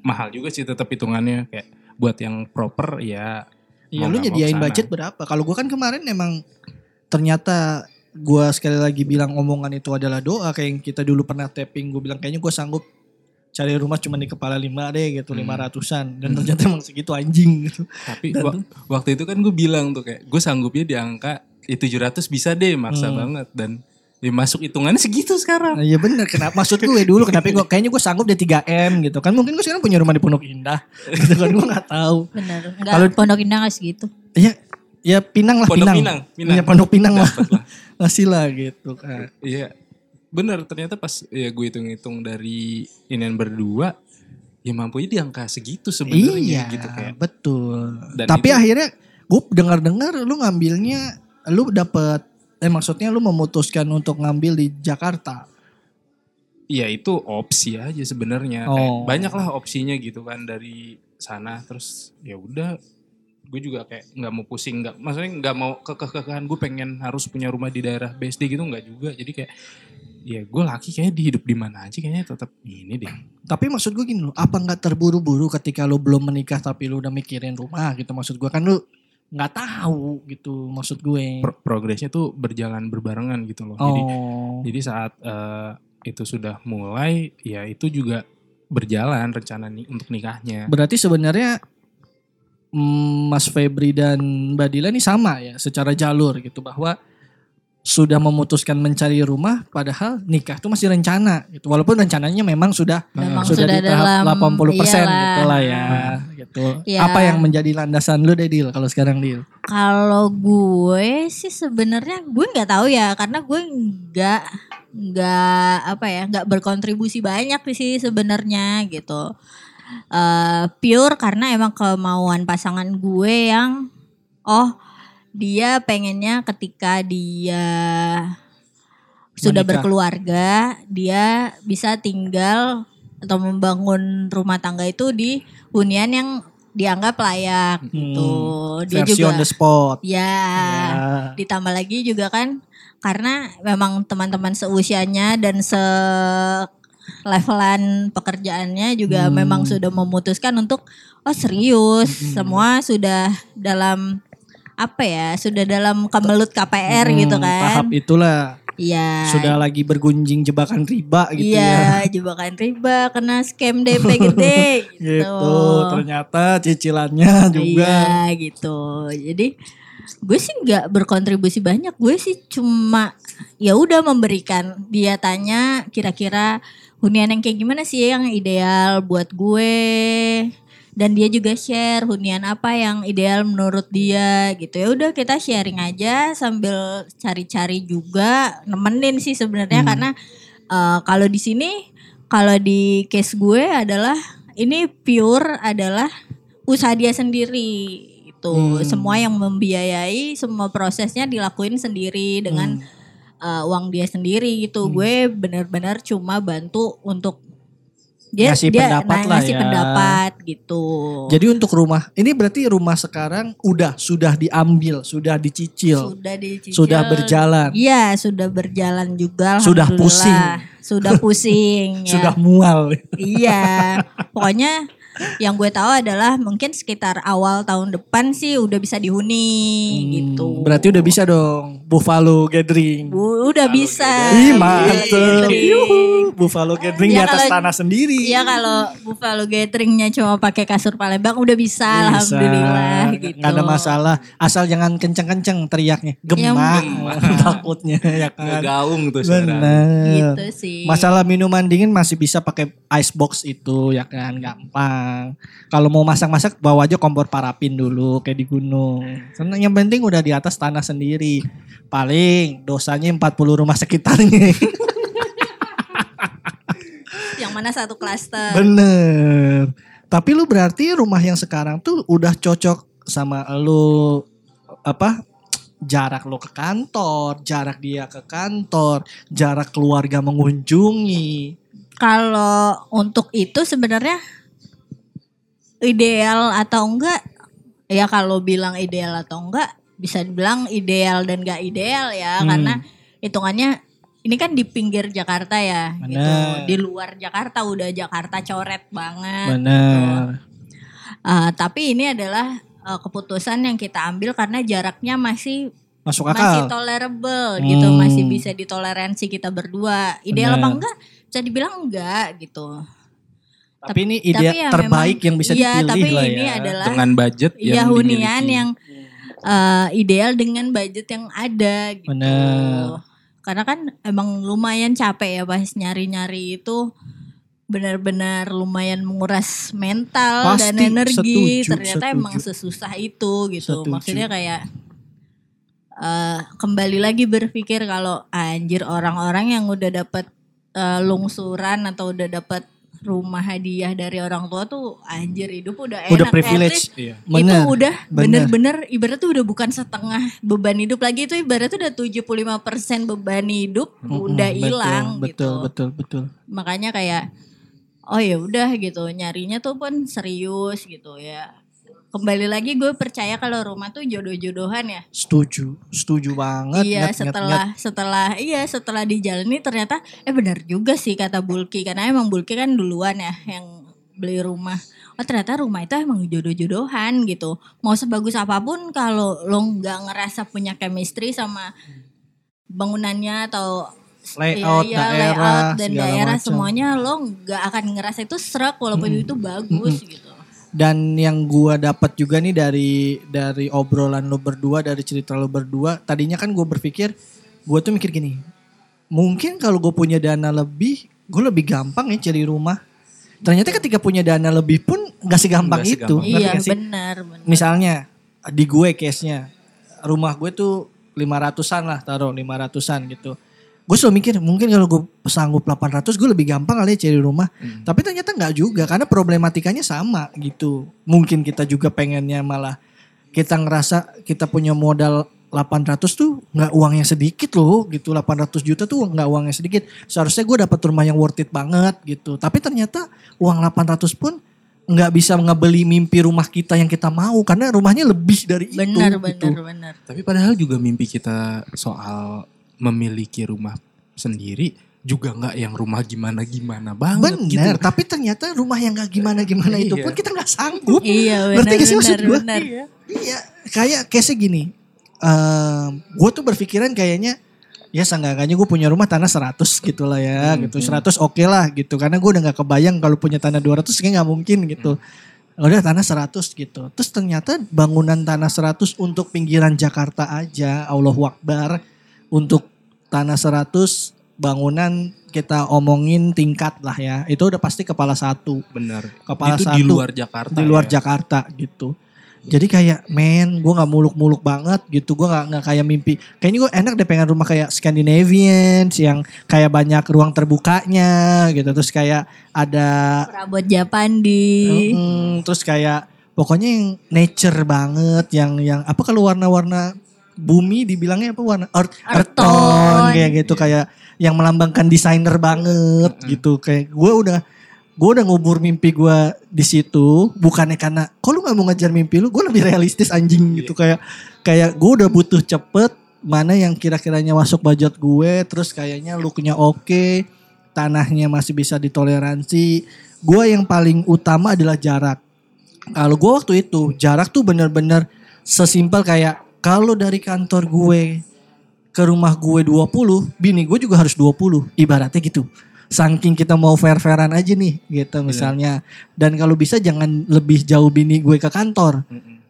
mahal juga sih tetap hitungannya kayak buat yang proper ya Iya, lu nyediain budget berapa? Kalau gua kan kemarin emang ternyata gua sekali lagi bilang omongan itu adalah doa kayak yang kita dulu pernah tapping gue bilang kayaknya gue sanggup cari rumah cuma di kepala lima deh gitu Hmm. lima ratusan dan ternyata emang segitu anjing gitu tapi Dan wa- tuh- waktu itu kan gue bilang tuh kayak gue sanggupnya di angka ya 700 bisa deh maksa Hmm. banget dan ya masuk hitungannya segitu sekarang Nah, iya bener kenapa maksud gue dulu kenapa gue kayaknya gue sanggup di 3 m gitu kan mungkin gue sekarang punya rumah di Pondok Indah gitu kan gue nggak tahu Bener. Enggak Kalau- Pondok Indah gak segitu. Iya, ya Pinang lah Pondok Pinang. Pinang, Pinang. Iya Pondok Pinang lah. [laughs] Masih lah gitu kan. iya bener ternyata pas ya gue hitung-hitung dari inian berdua ya mampunya di angka segitu sebenarnya Iya, gitu kayak betul. Dan Tapi itu- akhirnya gue dengar-dengar lu ngambilnya, lu dapet, eh maksudnya lu memutuskan untuk ngambil di Jakarta. ya itu opsi aja sebenarnya Oh. banyak lah opsinya gitu kan dari sana terus ya udah gue juga kayak nggak mau pusing nggak maksudnya nggak mau kekeh-kekehan gue pengen harus punya rumah di daerah BSD gitu nggak juga jadi kayak ya gue laki kayaknya di hidup di mana aja kayaknya tetap ini deh. Tapi maksud gue gini loh, apa nggak terburu-buru ketika lo belum menikah tapi lo udah mikirin rumah gitu maksud gue kan lo nggak tahu gitu maksud gue. Pro- progresnya tuh berjalan berbarengan gitu loh. Jadi oh, jadi saat eh, itu sudah mulai ya itu juga berjalan rencana nih untuk nikahnya. berarti sebenarnya mm, Mas Febri dan Mbak Dila ini sama ya secara jalur gitu bahwa sudah memutuskan mencari rumah padahal nikah itu masih rencana gitu. Walaupun rencananya memang sudah Memang sudah, sudah di tahap dalam- 80% iyalah. gitu lah ya gitu. Ya. Apa yang menjadi landasan lu deh Dil kalau sekarang Dil? Kalau gue sih sebenarnya gue nggak tahu ya karena gue nggak nggak apa ya nggak berkontribusi banyak sih sebenarnya gitu. Eh pure karena emang kemauan pasangan gue yang oh dia pengennya ketika dia sudah Menikah. berkeluarga dia bisa tinggal atau membangun rumah tangga itu di hunian yang dianggap layak gitu. Dia Versi juga on the spot. Ya, Ya. ditambah lagi juga kan karena memang teman-teman seusianya dan se levelan pekerjaannya juga Hmm. memang sudah memutuskan untuk oh serius, Hmm. semua sudah dalam apa ya, sudah dalam kemelut KPR Hmm, gitu kan. Tahap itulah Iya. sudah lagi bergunjing jebakan riba gitu iya, ya. [laughs] jebakan riba kena scam DP gede [laughs] gitu. Gitu. Ternyata cicilannya juga. Iya gitu. Jadi gue sih nggak berkontribusi banyak. Gue sih cuma ya udah memberikan. Dia tanya kira-kira hunian yang kayak gimana sih yang ideal buat gue. Dan dia juga share hunian apa yang ideal menurut dia gitu. Ya udah kita sharing aja sambil cari-cari juga nemenin sih sebenarnya Hmm. karena eh, kalau di sini kalau di case gue adalah ini pure adalah usaha dia sendiri itu Hmm. semua yang membiayai semua prosesnya dilakuin sendiri dengan Hmm. uh, uang dia sendiri gitu gue benar-benar cuma bantu untuk dia Ngasih dia pendapat nah, lah ngasih ya. pendapat gitu Jadi untuk rumah, ini berarti rumah sekarang udah sudah diambil, sudah dicicil, sudah dicicil sudah berjalan, iya sudah berjalan juga Sudah pusing. sudah pusing [laughs] ya. sudah mual. Iya, pokoknya yang gue tahu adalah mungkin sekitar awal tahun depan sih udah bisa dihuni Hmm, gitu. Berarti udah bisa dong Buffalo Gathering. Bu- udah bisa. Ih Buffalo mantep. Gathering. Yuhu, Buffalo Gathering di Ya, atas kalau- tanah sendiri. Iya kalau Buffalo Gatheringnya cuma pakai kasur Palembang udah bisa, Bisa. alhamdulillah gitu. Nggak ada masalah. Asal jangan kenceng-kenceng teriaknya. Gemak. [laughs] Takutnya ya kan. Gaung tuh sekarang. Bener. Gitu sih. Masalah minuman dingin masih bisa pakai ice box itu ya kan gampang. Kalau mau masak-masak bawa aja kompor parafin dulu kayak di gunung. Karena yang penting udah di atas tanah sendiri. Paling dosanya 40 rumah sekitarnya. [laughs] Yang mana satu klaster. Bener. Tapi lu berarti rumah yang sekarang tuh udah cocok sama lu apa? Jarak lu ke kantor, jarak dia ke kantor, jarak keluarga mengunjungi. Kalau untuk itu sebenarnya ideal atau enggak? Ya kalau bilang ideal atau enggak bisa dibilang ideal dan enggak ideal ya Hmm. karena hitungannya ini kan di pinggir Jakarta ya gitu. Benar. Di luar Jakarta udah Jakarta coret banget. Bener. Eh, tapi ini adalah eh, keputusan yang kita ambil karena jaraknya masih Masuk masih akal. tolerable gitu, Hmm. masih bisa ditoleransi kita berdua. Ideal Benar. apa enggak? Bisa dibilang enggak gitu. Tapi ini Tapi ide ya terbaik memang- yang bisa dipilih tapi lah ini ya. adalah Dengan budget yang hunian dimiliki. yang eh, ideal dengan budget yang ada gitu. Benar. Karena kan emang lumayan capek ya pas nyari-nyari itu benar-benar lumayan menguras mental dan Pasti, energi. setuju, Ternyata setuju. emang sesusah itu gitu. Setuju. Maksudnya kayak eh, kembali lagi berpikir kalau anjir orang-orang yang udah dapat eh, lungsuran atau udah dapat rumah hadiah dari orang tua tuh anjir hidup udah enak Udah At privilege. least Iya. itu Bener. udah bener. bener-bener ibarat tuh udah bukan setengah beban hidup lagi itu ibarat tuh udah 75% beban hidup Mm-mm, udah betul, hilang betul, gitu. Betul, betul, Makanya kayak oh ya udah gitu nyarinya tuh pun serius gitu ya. Kembali lagi gue percaya kalau rumah tuh jodoh-jodohan ya. Setuju, setuju banget. iya nyet, setelah nyet. setelah iya setelah dijalani ternyata eh benar juga sih kata Bulky karena emang Bulky kan duluan ya yang beli rumah. Oh ternyata rumah itu emang jodoh-jodohan gitu. Mau sebagus apa pun kalau lo nggak ngerasa punya chemistry sama bangunannya atau layout iya, iya, daerah, layout dan daerah macam. semuanya lo nggak akan ngerasa itu serak walaupun itu bagus gitu. Dan yang gua dapat juga nih dari dari obrolan lo berdua, dari cerita lo berdua, tadinya kan gue berpikir, gue tuh mikir gini, mungkin kalau gue punya dana lebih, gue lebih gampang ya cari rumah. Ternyata ketika punya dana lebih pun gak segampang itu. segampang. ngerti Iya gak sih? benar benar. Misalnya di gue case-nya, rumah gue tuh 500-an lah taruh 500-an gitu. Gue selalu mikir mungkin kalau gue sanggup 800 gue lebih gampang kali ya cari rumah. Tapi ternyata nggak juga karena problematikanya sama gitu. Mungkin kita juga pengennya malah kita ngerasa kita punya modal 800 tuh nggak uangnya sedikit loh gitu 800 juta tuh nggak uangnya sedikit seharusnya gue dapat rumah yang worth it banget gitu tapi ternyata uang 800 pun nggak bisa ngebeli mimpi rumah kita yang kita mau karena rumahnya lebih dari Benar itu benar gitu. benar. Tapi padahal juga mimpi kita soal memiliki rumah sendiri juga nggak yang rumah gimana gimana banget Bener, gitu. tapi ternyata rumah yang gak gimana-gimana itu Iya. pun kita nggak sanggup. Iya Ngerti benar maksud benar gua? benar. Iya, kayak case gini. gue tuh berpikiran kayaknya ya seenggaknya gue punya rumah tanah 100 gitu lah ya Hmm, gitu 100 oke lah gitu karena gue udah nggak kebayang kalau punya tanah 200 kayak nggak mungkin gitu udah tanah 100 gitu terus ternyata bangunan tanah 100 untuk pinggiran Jakarta aja Allahu Akbar untuk tanah 100 bangunan kita omongin tingkat lah ya itu udah pasti kepala satu Bener. Kepala itu satu di luar Jakarta. di luar ya. Jakarta gitu. Jadi kayak men, gue nggak muluk-muluk banget gitu. Gue nggak nggak kayak mimpi. Kayaknya gue enak deh pengen rumah kayak Scandinavian, yang kayak banyak ruang terbukanya gitu. Terus kayak ada, Perabot Japandi. mm, terus kayak pokoknya yang nature banget, yang yang apa kalau warna-warna bumi dibilangnya apa warna? Tone tone. kayak gitu kayak yang melambangkan desainer banget gitu. Kayak gue udah gue udah ngubur mimpi gue di situ bukannya karena kok lu nggak mau ngejar mimpi lu? Gue lebih realistis anjing gitu. Kayak kayak gue udah butuh cepet mana yang kira-kiranya masuk budget gue terus kayaknya looknya oke tanahnya masih bisa ditoleransi. Gue yang paling utama adalah jarak. Kalau gue waktu itu jarak tuh bener-bener sesimpel kayak kalau dari kantor gue ke rumah gue 20, bini gue juga harus 20. Ibaratnya gitu. Saking kita mau fair-fairan aja nih gitu misalnya. Dan kalau bisa jangan lebih jauh bini gue ke kantor.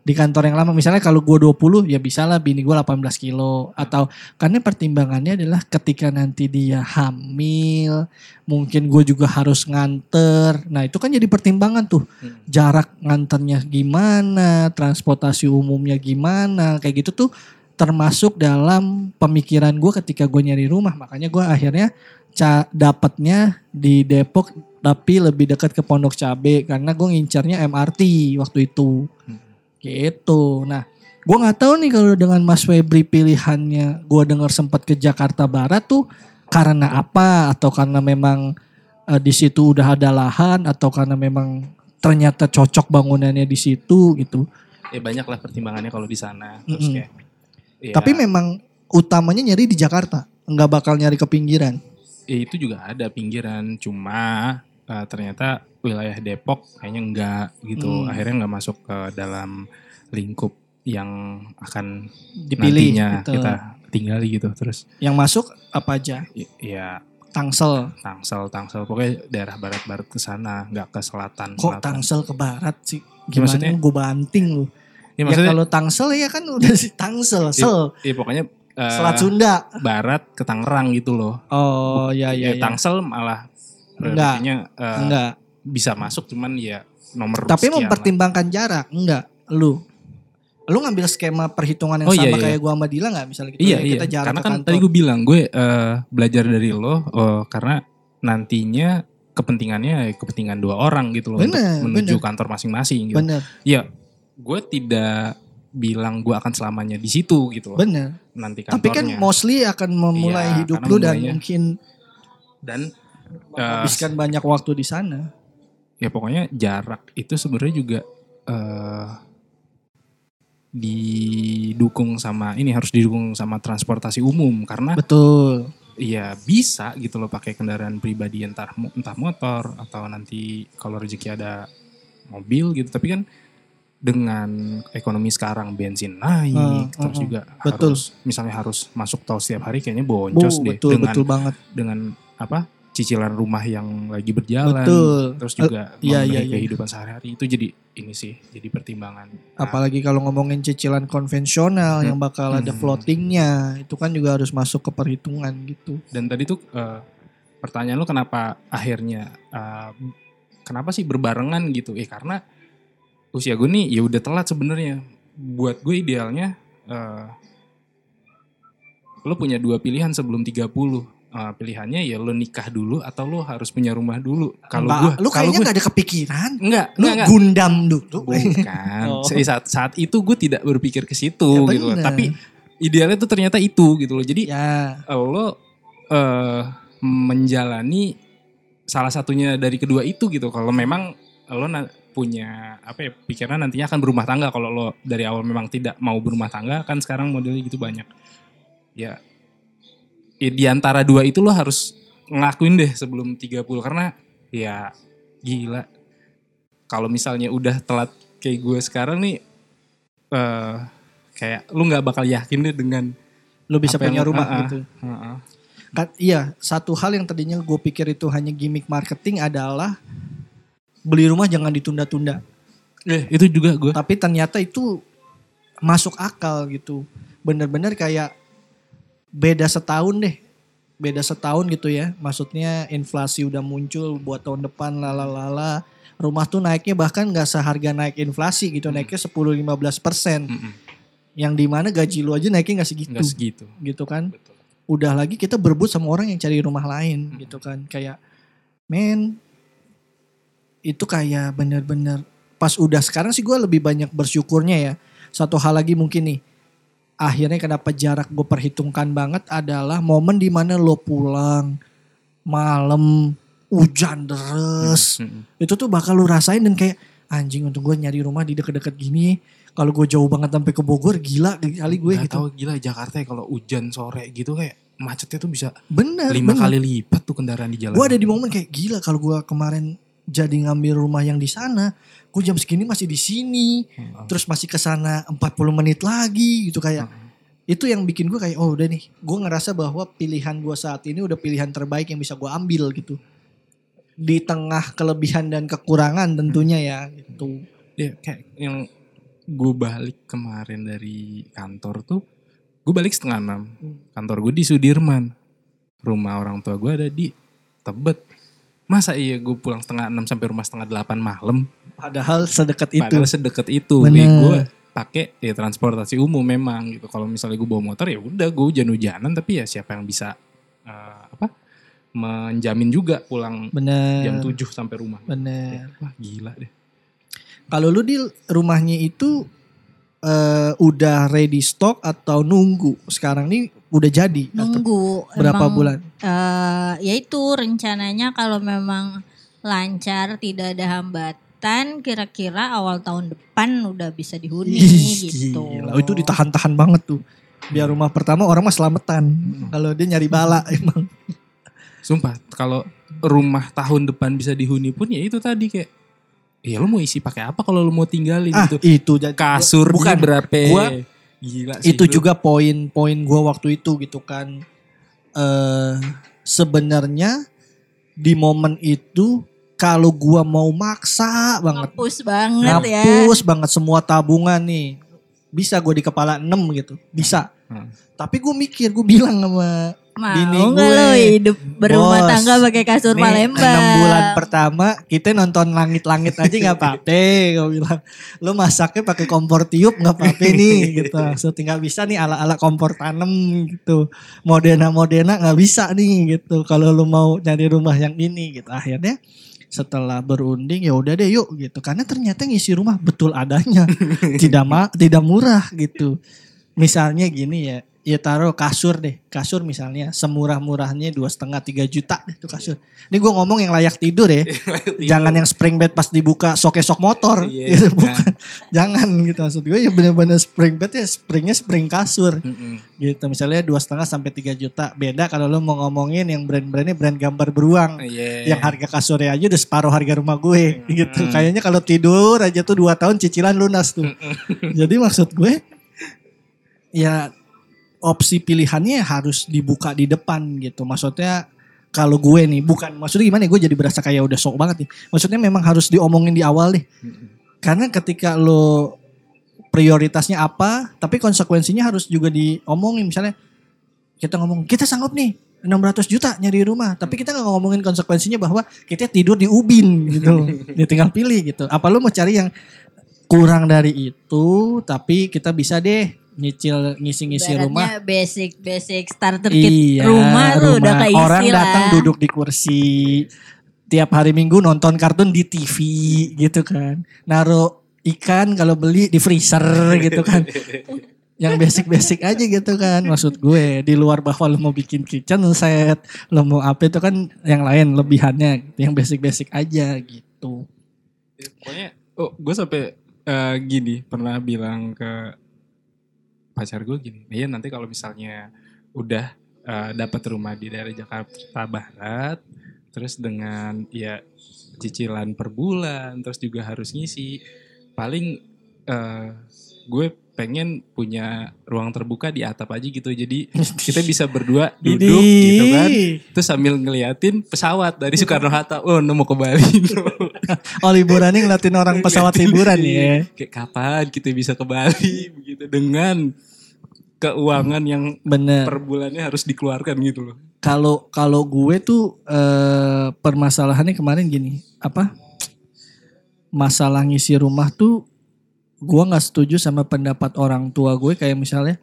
Di kantor yang lama misalnya kalau gue 20 ya bisa lah bini gue 18 kilo. Atau karena pertimbangannya adalah ketika nanti dia hamil. Mungkin gue juga harus nganter. Nah itu kan jadi pertimbangan tuh. Jarak nganternya gimana, transportasi umumnya gimana. Kayak gitu tuh termasuk dalam pemikiran gue ketika gue nyari rumah makanya gue akhirnya dapatnya di Depok tapi lebih dekat ke Pondok Cabe karena gue ngincarnya MRT waktu itu gitu nah gue nggak tahu nih kalau dengan Mas Febri pilihannya gue dengar sempat ke Jakarta Barat tuh karena apa atau karena memang eh, di situ udah ada lahan atau karena memang ternyata cocok bangunannya di situ gitu Ya banyak lah pertimbangannya kalau di sana. Terus Mm-mm. kayak. ya, Tapi memang utamanya nyari di Jakarta, nggak bakal nyari ke pinggiran. ya itu juga ada pinggiran. Cuma eh, ternyata wilayah Depok kayaknya enggak gitu. Hmm. Akhirnya nggak masuk ke dalam lingkup yang akan Dipilih nantinya gitu. kita tinggali gitu. Terus Yang masuk apa aja? y- ya Tangsel. Tangsel, Tangsel, pokoknya daerah barat-barat ke sana, nggak ke selatan. Kok selatan. Tangsel ke barat sih? Ya, Gimana maksudnya- gue banting lu. Ya, Ya, maksudnya, kalau Tangsel ya kan udah si Tangsel, sel. ya pokoknya eh, Selat Sunda. barat ke Tangerang gitu loh. Oh ya ya Ya, ya. Tangsel malah Enggak. eh, Enggak. Bisa masuk cuman ya nomor Tapi sekian lah. mempertimbangkan jarak, enggak. Lu. Lu ngambil skema perhitungan yang Oh, iya, sama iya. kayak gua sama Dila enggak misalnya gitu. Iya ya, iya. Kita jarak Karena kan kantor. tadi gue bilang gue eh, belajar dari lo eh, karena nantinya kepentingannya kepentingan dua orang gitu loh Bener, untuk menuju bener. kantor masing-masing gitu. Bener, Ya, gue tidak bilang gue akan selamanya di situ gitu loh. bener. Nanti Tapi kan kantornya. mostly akan memulai Iya, hidup lu dan mungkin dan eh, habiskan banyak waktu di sana. Ya pokoknya jarak itu sebenarnya juga eh didukung sama ini harus didukung sama transportasi umum karena Betul. Iya bisa gitu loh pakai kendaraan pribadi entah entah motor atau nanti kalau rezeki ada mobil gitu tapi kan dengan ekonomi sekarang bensin naik Hmm, terus hmm, juga betul. harus misalnya harus masuk tol setiap hari kayaknya Bu, boncos deh betul dengan betul banget. dengan apa cicilan rumah yang lagi berjalan Betul. terus juga Eh, iya, iya, iya. kehidupan sehari-hari itu jadi ini sih jadi pertimbangan Nah, Apalagi kalau ngomongin cicilan konvensional yang bakal ada Hmm. floatingnya, itu kan juga harus masuk ke perhitungan gitu. dan tadi tuh eh, pertanyaan lu kenapa akhirnya eh, kenapa sih berbarengan gitu eh karena usia gue nih ya udah telat sebenarnya buat gue idealnya eh lo punya dua pilihan sebelum 30 Eh, pilihannya ya lo nikah dulu atau lo harus punya rumah dulu kalau gue Mbak, lu kalau kayaknya gue gak ada kepikiran. enggak Lu enggak, enggak. gundam dulu. bukan Oh. saat saat itu gue tidak berpikir ke situ Ya gitu loh bener. tapi idealnya tuh ternyata itu gitu loh jadi ya, lo eh menjalani salah satunya dari kedua itu gitu. Kalau memang lo na- punya apa ya pikiran nantinya akan berumah tangga kalau lo dari awal memang tidak mau berumah tangga kan sekarang modelnya gitu banyak. Ya, ya di antara dua itu lo harus ngelakuin deh sebelum 30 karena ya gila. Kalau misalnya udah telat kayak gue sekarang nih eh kayak lu nggak bakal yakin deh dengan lu bisa punya yang- rumah ah, ah. gitu. Heeh. Kan, iya, satu hal yang tadinya gue pikir itu hanya gimmick marketing adalah beli rumah jangan ditunda-tunda. Eh, itu juga gue. Tapi ternyata itu masuk akal gitu. Bener-bener kayak beda setahun deh. Beda setahun gitu ya. Maksudnya inflasi udah muncul buat tahun depan lalalala. Rumah tuh naiknya bahkan nggak seharga naik inflasi gitu. Naiknya 10-15 persen. Mm-mm. Yang di mana gaji lu aja naiknya nggak segitu. Nggak segitu. Gitu kan. Betul. Udah lagi kita berebut sama orang yang cari rumah lain Hmm. gitu kan. Kayak men itu kayak bener-bener pas udah sekarang sih gue lebih banyak bersyukurnya ya. Satu hal lagi mungkin nih. Akhirnya kenapa jarak gue perhitungkan banget adalah momen di mana lo pulang malam hujan deres. Mm-mm. Itu tuh bakal lu rasain dan kayak anjing untuk gue nyari rumah di deket-deket gini. Kalau gue jauh banget sampai ke Bogor gila kali gue gitu. tahu gila Jakarta ya kalau hujan sore gitu kayak macetnya tuh bisa Bener. lima bener. kali lipat tuh kendaraan di jalan. Gue ada di momen kayak gila kalau gue kemarin jadi ngambil rumah yang di sana, gue jam segini masih di sini, Heeh. terus masih ke sana 40 menit lagi gitu kayak. Heeh. Itu yang bikin gue kayak oh udah nih, gue ngerasa bahwa pilihan gue saat ini udah pilihan terbaik yang bisa gue ambil gitu. Di tengah kelebihan dan kekurangan tentunya ya gitu. Ya, kayak yang gue balik kemarin dari kantor tuh, gue balik setengah enam. Hmm. Kantor gue di Sudirman. Rumah orang tua gue ada di Tebet. Masa iya gue pulang setengah enam sampai rumah setengah delapan malam? Padahal sedekat itu. Padahal sedekat itu. Bener. Ya, gue pakai ya transportasi umum memang gitu. Kalau misalnya gue bawa motor ya udah gue hujan-hujanan tapi ya siapa yang bisa eh, apa menjamin juga pulang Bener. jam 7 sampai rumah. Bener. Wah gila deh. Kalau lu di rumahnya itu eh, udah ready stock atau nunggu? Sekarang nih udah jadi atau Nunggu. berapa Emang, bulan? eh, ya itu rencananya kalau memang lancar tidak ada hambatan kira-kira awal tahun depan udah bisa dihuni Ih, gitu. Gila, itu ditahan-tahan banget tuh. Biar rumah pertama orang mah selamatan. Kalau dia nyari bala [laughs] emang. Sumpah kalau rumah tahun depan bisa dihuni pun ya itu tadi kayak Ya lu mau isi pakai apa kalau lu mau tinggalin Ah, gitu. itu jadi Kasur bukan berapa? Gua- Gila sih itu juga poin-poin gua waktu itu gitu kan. Eh sebenarnya di momen itu kalau gua mau maksa banget Ngapus banget ya. ngapus banget semua tabungan nih. Bisa gue di kepala 6 gitu. Bisa. Hmm. Tapi gue mikir, gue bilang sama Mau nggak gue. lo hidup berumah Bos, tangga pakai kasur nih, Palembang? 6 bulan pertama kita nonton langit-langit aja nggak apa-apa. Gue bilang, lo masaknya pakai kompor tiup nggak apa-apa nih gitu. So tinggal bisa nih ala-ala kompor tanam gitu. Modena-modena nggak bisa nih gitu. Kalau lo mau nyari rumah yang ini gitu. Akhirnya setelah berunding ya udah deh yuk gitu. Karena ternyata ngisi rumah betul adanya. [laughs] tidak ma tidak murah gitu. misalnya gini ya, ya taruh kasur deh, kasur misalnya semurah-murahnya dua setengah tiga juta deh tuh kasur. Ini gue ngomong yang layak tidur ya, [laughs] jangan yang spring bed pas dibuka sok-sok motor, Iya, gitu, nah. bukan, [laughs] jangan gitu maksud gue ya bener-bener spring bed ya springnya spring kasur, Mm-mm. gitu misalnya dua setengah sampai tiga juta. Beda kalau lo mau ngomongin yang brand-brandnya brand gambar beruang, Iya. yang harga kasurnya aja udah separuh harga rumah gue gitu. Hmm. Kayaknya kalau tidur aja tuh dua tahun cicilan lunas tuh. Jadi maksud gue ya opsi pilihannya harus dibuka di depan gitu. Maksudnya kalau gue nih bukan maksudnya gimana ya gue jadi berasa kayak udah sok banget nih. Maksudnya memang harus diomongin di awal deh. Karena ketika lo prioritasnya apa, tapi konsekuensinya harus juga diomongin misalnya kita ngomong kita sanggup nih 600 juta nyari rumah tapi kita nggak ngomongin konsekuensinya bahwa kita tidur di ubin gitu [laughs] dia tinggal pilih gitu apa lu mau cari yang kurang dari itu tapi kita bisa deh nyicil ngisi-ngisi rumah. basic basic starter kit iya rumah tuh udah keisi orang lah. datang duduk di kursi tiap hari minggu nonton kartun di TV gitu kan. Naruh ikan kalau beli di freezer gitu kan. [laughs] Yang basic-basic aja gitu kan. Maksud gue di luar bahwa lo mau bikin kitchen set lo mau apa itu kan yang lain lebihannya yang basic-basic aja gitu. Pokoknya, oh gue sampai eh, gini pernah bilang ke pacar gue gini, iya nanti kalau misalnya udah eh, dapat rumah di daerah Jakarta Barat, terus dengan ya cicilan per bulan, terus juga harus ngisi, paling eh, gue pengen punya ruang terbuka di atap aja gitu, jadi [laughs] kita bisa berdua duduk gitu kan, terus sambil ngeliatin pesawat dari Soekarno Hatta, oh no, mau ke Bali. [laughs] oh liburannya ngeliatin orang pesawat liburan ya? Kayak kapan kita bisa ke Bali begitu dengan keuangan yang bener. per bulannya harus dikeluarkan gitu loh. kalau kalau gue tuh eh, permasalahannya kemarin gini apa? Masalah ngisi rumah tuh gue nggak setuju sama pendapat orang tua gue kayak misalnya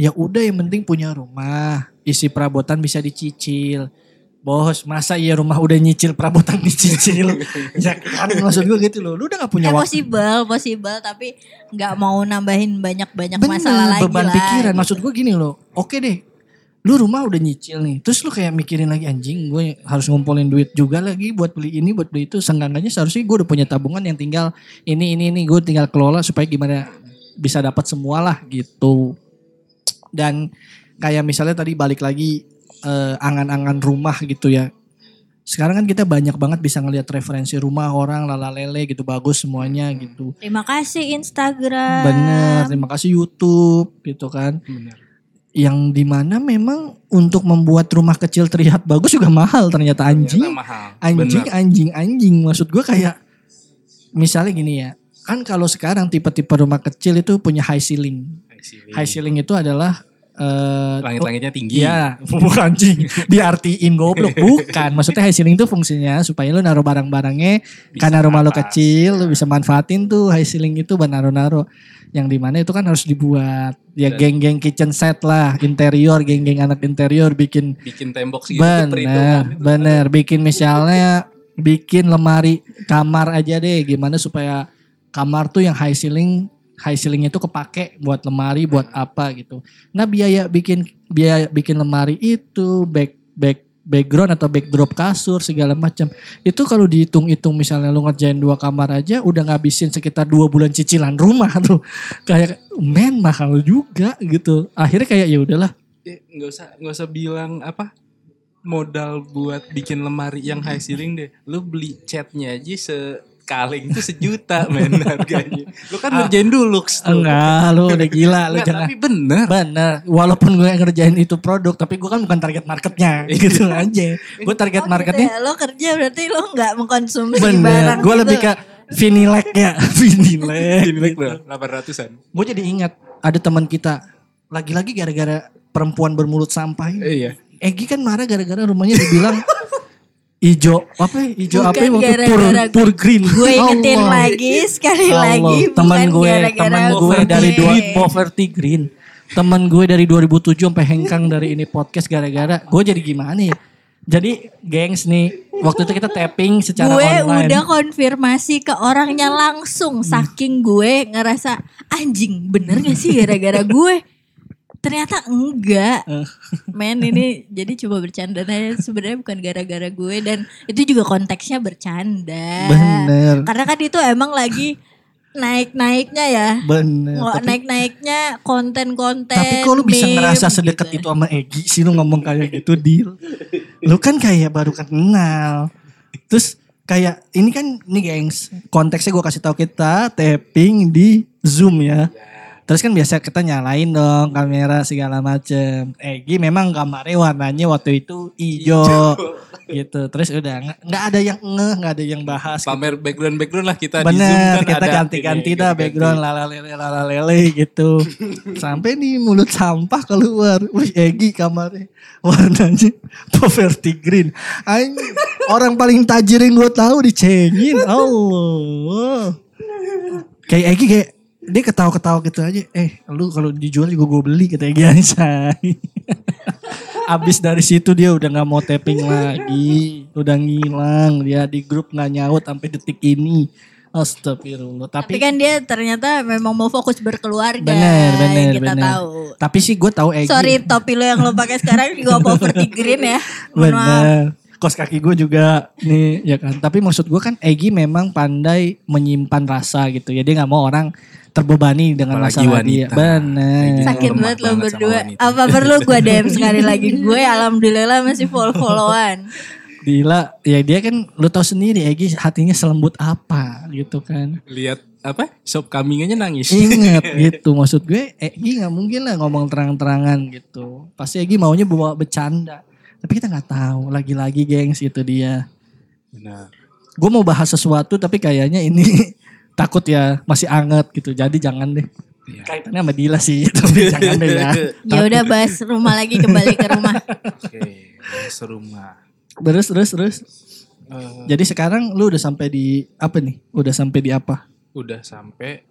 ya udah yang penting punya rumah isi perabotan bisa dicicil bos masa iya rumah udah nyicil perabotan [laughs] dicicil ya kan maksud gue gitu loh lu udah nggak punya Eh, waktu possible, possible tapi nggak mau nambahin banyak-banyak masalah lagi beban lah. pikiran. gitu. Maksud gue gini loh. Oke deh. Lu rumah udah nyicil nih. Terus lu kayak mikirin lagi anjing gue harus ngumpulin duit juga lagi buat beli ini buat beli itu. Senggangannya seharusnya gue udah punya tabungan yang tinggal ini ini ini gue tinggal kelola supaya gimana bisa dapat semua lah gitu. Dan kayak misalnya tadi balik lagi eh, angan-angan rumah gitu ya. Sekarang kan kita banyak banget bisa ngelihat referensi rumah orang lala lele gitu bagus semuanya gitu. Terima kasih Instagram. Bener, terima kasih YouTube gitu kan. Benar. Yang di mana memang untuk membuat rumah kecil terlihat bagus juga mahal ternyata anjing. Ternyata mahal. Anjing, Benar. anjing, anjing. Maksud gue kayak misalnya gini ya. Kan kalau sekarang tipe-tipe rumah kecil itu punya high ceiling. High ceiling itu adalah eh, Langit-langitnya tinggi. Iya, [laughs] bukan anjing. Diartiin goblok, [laughs] bukan. Maksudnya high ceiling itu fungsinya supaya lu naruh barang-barangnya Bisa karena rumah lu kecil, lu bisa manfaatin tuh high ceiling itu buat naruh-naruh. Yang di mana itu kan harus dibuat. Ya geng-geng kitchen set lah, interior, geng-geng anak interior bikin Bikin tembok segitu bener, itu. bener. Bikin misalnya bikin lemari kamar aja deh, gimana supaya kamar tuh yang high ceiling high ceiling itu kepake buat lemari buat apa gitu. Nah biaya bikin biaya bikin lemari itu back back background atau backdrop kasur segala macam itu kalau dihitung-hitung misalnya lu ngerjain dua kamar aja udah ngabisin sekitar dua bulan cicilan rumah tuh. [laughs] Kayak men mahal juga gitu. Akhirnya kayak ya udahlah. Eh, nggak usah nggak usah bilang apa modal buat bikin lemari yang high ceiling deh. Lu beli catnya aja sekaleng itu sejuta men [laughs] harganya. Lu kan ngerjain dulu enggak lu udah gila lu Enggak, jangan tapi bener. bener walaupun gue ngerjain itu produk tapi gue kan bukan target marketnya [laughs] gitu aja gue target Oh, gitu marketnya ya. Lo kerja berarti lo nggak mengkonsumsi bener barang gue gitu. lebih ke vinilek ya vinilek Ini like berapa? 800-an. gue jadi ingat ada teman kita lagi-lagi gara-gara perempuan bermulut sampah ini iya. Egi kan marah gara-gara rumahnya dibilang [laughs] ijo apa ya? ijo apa ya? Waktu pur pur green. Gue ingetin Allah. lagi sekali Allah, lagi. teman gue teman gue gue. dari dua poverty green. Teman gue dari 2007 sampai hengkang dari ini podcast gara-gara. Gue jadi gimana ya? Jadi gengs nih waktu itu kita tapping secara gue online. udah konfirmasi ke orangnya langsung. Saking gue ngerasa anjing bener gak sih gara-gara gue Ternyata enggak. Eh. Men ini jadi coba bercanda aja sebenarnya bukan gara-gara gue dan itu juga konteksnya bercanda. Bener. Karena kan itu emang lagi naik-naiknya ya. Bener. Tapi, naik-naiknya konten-konten. tapi kok lu bisa meme ngerasa sedekat gitu. itu sama Egi sih lu ngomong kayak gitu deal. Lu kan kayak baru kenal. Terus kayak ini kan nih gengs konteksnya gue kasih tahu kita tapping di zoom ya. Terus kan biasa kita nyalain dong kamera segala macem. Egi memang kamarnya warnanya waktu itu hijau gitu. Terus udah nggak ada yang ngeh, nggak ada yang bahas. Pamer background background lah kita di Zoom Bener, kan kita ganti-ganti dah ganti-ganti. background lala lele lala lele gitu. [laughs] Sampai nih mulut sampah keluar. Wih, Egi kamarnya warnanya [laughs] poverty green. Aing orang paling tajir yang gue tahu dicengin. [laughs] Allah. Kayak Egi kayak dia ketawa-ketawa gitu aja. Eh, lu kalau dijual juga gue beli kata Egi Ansai. [laughs] Abis dari situ dia udah nggak mau tapping lagi, udah ngilang dia di grup nggak nyaut sampai detik ini. Astagfirullah. Tapi Tapi, kan dia ternyata memang mau fokus berkeluarga. bener bener kita bener. tahu. Tapi sih gue tahu Egi. Sorry topi lo yang lo pakai sekarang juga poverty green ya. Bener. Kos kaki gue juga nih ya kan. Tapi maksud gue kan Egi memang pandai menyimpan rasa gitu ya. Dia nggak mau orang terbebani dengan Apalagi masalah dia. wanita. Bener. Egi. Sakit Lemah banget lo berdua. Apa perlu gue [laughs] DM sekali lagi? Gue alhamdulillah masih follow-followan. Gila, ya dia kan lu tahu sendiri Egi hatinya selembut apa gitu kan. lihat apa shop kambing aja nangis Ingat [laughs] gitu maksud gue Egi nggak mungkin lah ngomong terang-terangan gitu. Pasti Egi maunya bawa bercanda. Tapi kita nggak tahu lagi-lagi gengs itu dia. Benar. Gue mau bahas sesuatu tapi kayaknya ini takut ya masih anget gitu. Jadi jangan deh. Iya. Kaitannya sama Dila sih [laughs] tapi [laughs] jangan deh ya. Ya udah bahas rumah lagi kembali ke rumah. [laughs] Oke, serumah. Terus terus terus. Eh, Jadi sekarang lu udah sampai di apa nih? Udah sampai di apa? udah sampai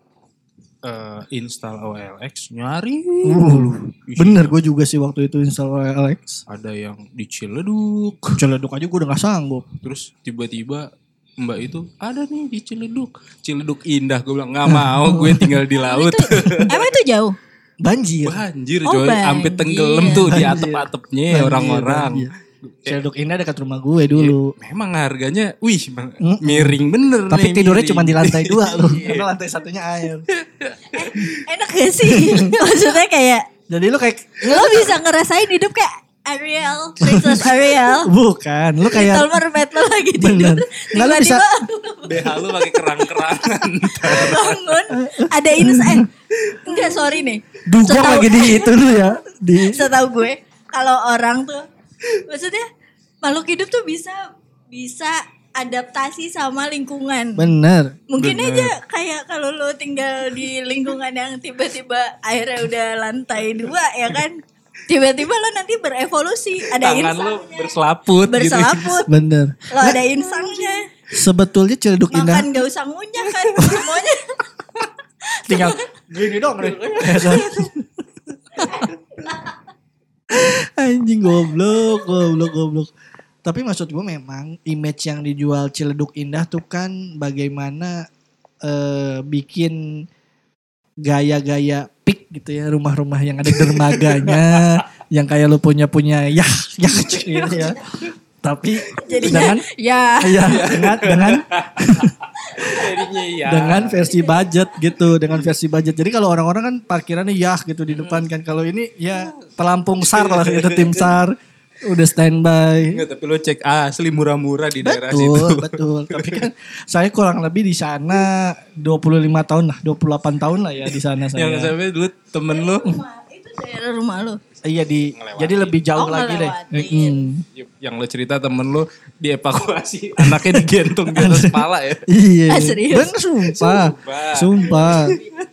eh, install OLX nyari. Uh, bener gue juga sih waktu itu install Alex. Ada yang di Ciledug. Celeduk aja gue udah gak sanggup. Terus tiba-tiba Mbak itu ada nih di Ciledug. Ciledug indah. Gue bilang nggak mau. [laughs] Gue tinggal di laut. Itu, emang itu jauh? Banjir. Banjir Oh, coy. Sampai tenggelam tuh di atap-atapnya orang-orang. Celeduk ini dekat rumah gue dulu. Memang harganya, wih, miring bener. Tapi nih, tidurnya miring. cuma di lantai dua [laughs] loh. Iya. Karena lantai satunya air. Enak gak sih? [laughs] Maksudnya kayak Jadi lu kayak lo bisa ngerasain hidup kayak Ariel, Princess Ariel. [laughs] bukan, lu kayak Little Mermaid lo lagi tidur. Bener. Nggak, lu bisa- BH lu pakai kerang-kerangan. [laughs] bangun ada insight. Enggak sorry nih. dugong Setahu- lagi di itu lu ya. Di Setahu gue kalau orang tuh maksudnya makhluk hidup tuh bisa bisa adaptasi sama lingkungan. bener. Mungkin Bener. aja kayak kalau lo tinggal di lingkungan yang tiba-tiba airnya udah lantai dua ya kan. Tiba-tiba lo nanti berevolusi, ada Tangan lu insangnya. berselaput. gitu. Berselaput. Bener. Lo ada insangnya. Sebetulnya Ciledug Indah Makan gak usah ngunyah kan semuanya. [laughs] tinggal gini dong. [laughs] Anjing goblok, goblok, goblok. Tapi maksud gue memang image yang dijual Ciledug Indah tuh kan bagaimana eh, bikin gaya-gaya pik gitu ya rumah-rumah yang ada dermaganya [laughs] yang kayak lu punya punya ya ya gitu ya. Tapi Jadinya dengan ya. Ya dengan dengan Jadinya iya. dengan versi budget gitu dengan versi budget. Jadi kalau orang-orang kan parkirannya ya gitu di depan kan. Kalau ini ya pelampung sar lah gitu tim sar udah standby Enggak, tapi lo cek asli murah-murah di daerah situ. betul [laughs] betul tapi kan saya kurang lebih di sana 25 tahun lah 28 tahun lah ya di sana Yang saya sampai dulu temen lo itu daerah rumah lo. iya di Ngelewatin. jadi lebih jauh Oh, lagi deh. Mm. yang lo cerita temen lo dievakuasi [laughs] anaknya digendong di atas [laughs] kepala ya. Iya. Ah, serius? Bener sumpah. Sumpah. Sumpah.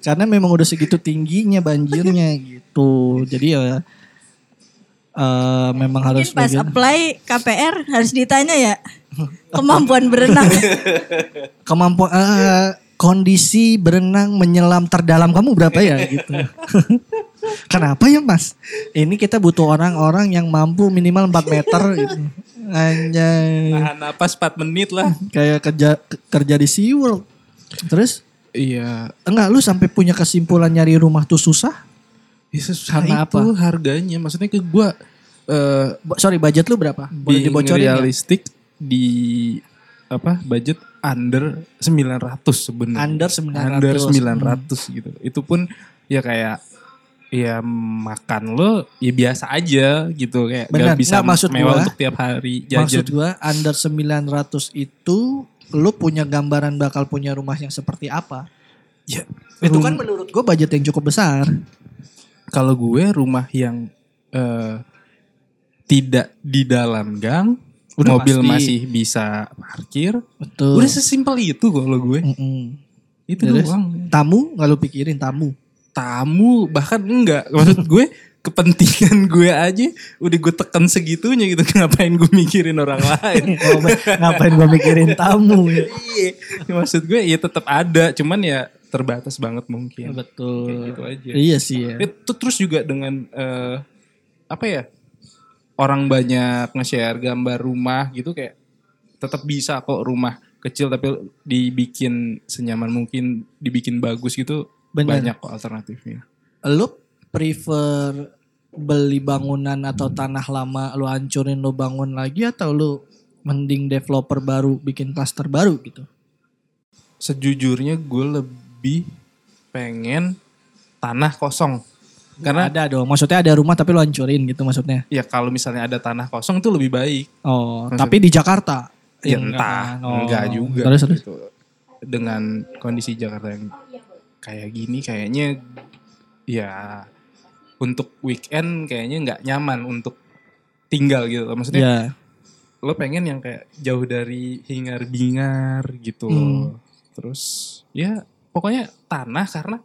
Karena memang udah segitu tingginya banjirnya gitu. Jadi ya eh, memang harus Mungkin pas bagian- apply KPR harus ditanya ya kemampuan berenang. [laughs] kemampuan eh, kondisi berenang menyelam terdalam kamu berapa ya gitu. [laughs] Kenapa ya Mas? Ini kita butuh orang-orang yang mampu minimal 4 meter gitu. Anjay. Nahan napas 4 menit lah. [laughs] Kayak kerja kerja di SeaWorld. Terus Iya. enggak lu sampai punya kesimpulan nyari rumah tuh susah? Ya, Karena itu apa? harganya. Maksudnya ke gue eh Bo- Sorry budget lu berapa? Boleh dibocorin nggak? realistic di apa budget under 900 sebenarnya. Under 900. Under 900 gitu. Itu pun ya kayak ya makan lo ya biasa aja gitu kayak Benar. nggak bisa Nggak, maksud mewah gua- untuk tiap hari jajan. Maksud gua under 900 itu lu punya gambaran bakal punya rumah yang seperti apa? Ya, Itu kan menurut gua budget yang cukup besar. Kalau gue rumah yang eh, tidak di dalam gang, Udah mobil pasti. masih bisa parkir. Betul. Udah sesimpel itu kalau gue. Mm-mm. Itu Terus? doang. Tamu nggak lu pikirin tamu. Tamu bahkan enggak. Maksud gue kepentingan gue aja udah gue tekan segitunya gitu. [laughs] Ngapain gue mikirin orang lain. [laughs] Ngapain gua mikirin tamu ya? Iya. Maksud gue ya tetap ada. Cuman ya terbatas banget mungkin. Kayak Betul. gitu aja. Iya sih ya. Itu terus juga dengan eh, apa ya? Orang banyak nge-share gambar rumah gitu kayak tetap bisa kok rumah kecil tapi dibikin senyaman mungkin, dibikin bagus gitu. Bener. Banyak kok alternatifnya. Lu prefer beli bangunan atau tanah lama lu hancurin lu bangun lagi atau lu mending developer baru bikin klaster baru gitu? Sejujurnya gue lebih pengen tanah kosong. Karena ada dong. Maksudnya ada rumah tapi lu hancurin gitu maksudnya. ya kalau misalnya ada tanah kosong itu lebih baik. Oh, Maksud- tapi di Jakarta. Ya Enggak entah, kan? Oh. enggak juga. Terus terus. gitu. Dengan kondisi Jakarta yang kayak gini kayaknya ya untuk weekend kayaknya nggak nyaman untuk tinggal gitu loh. Maksudnya Ya. lo pengen yang kayak jauh dari hingar-bingar gitu Hmm. loh. Terus ya pokoknya tanah karena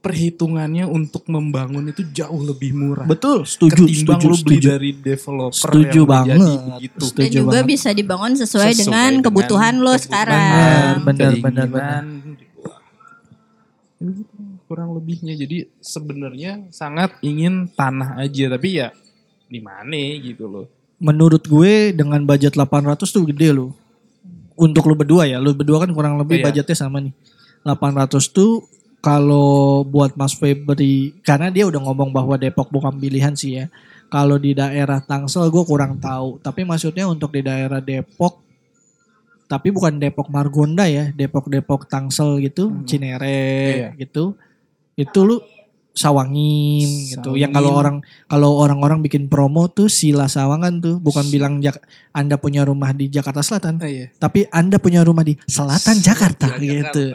perhitungannya untuk membangun itu jauh lebih murah. Betul, setuju, Ketimbang setuju, lo beli setuju. dari developer Setuju yang banget. jadi begitu. Dan Setuju juga banget. bisa dibangun sesuai, Sesuai dengan dengan kebutuhan lo sekarang. Benar, benar, benar. kurang lebihnya jadi sebenarnya sangat ingin tanah aja tapi ya di mana gitu loh Menurut gue dengan budget 800 tuh gede loh. Untuk lu berdua ya, lu berdua kan kurang lebih Iya. budgetnya sama nih. 800 tuh kalau buat Mas Febri, karena dia udah ngomong bahwa Depok bukan pilihan sih ya. Kalau di daerah Tangsel gue kurang tahu. Tapi maksudnya untuk di daerah Depok, tapi bukan Depok Margonda ya, Depok-Depok Tangsel gitu, Hmm. Cinere Iya. gitu. Itu lu sawangin gitu. Yang kalau Sawangin. orang kalau orang-orang bikin promo tuh sila sawangan tuh, bukan bilang Jak- Anda punya rumah di Jakarta Selatan, iya tapi Anda punya rumah di Selatan Jakarta gitu.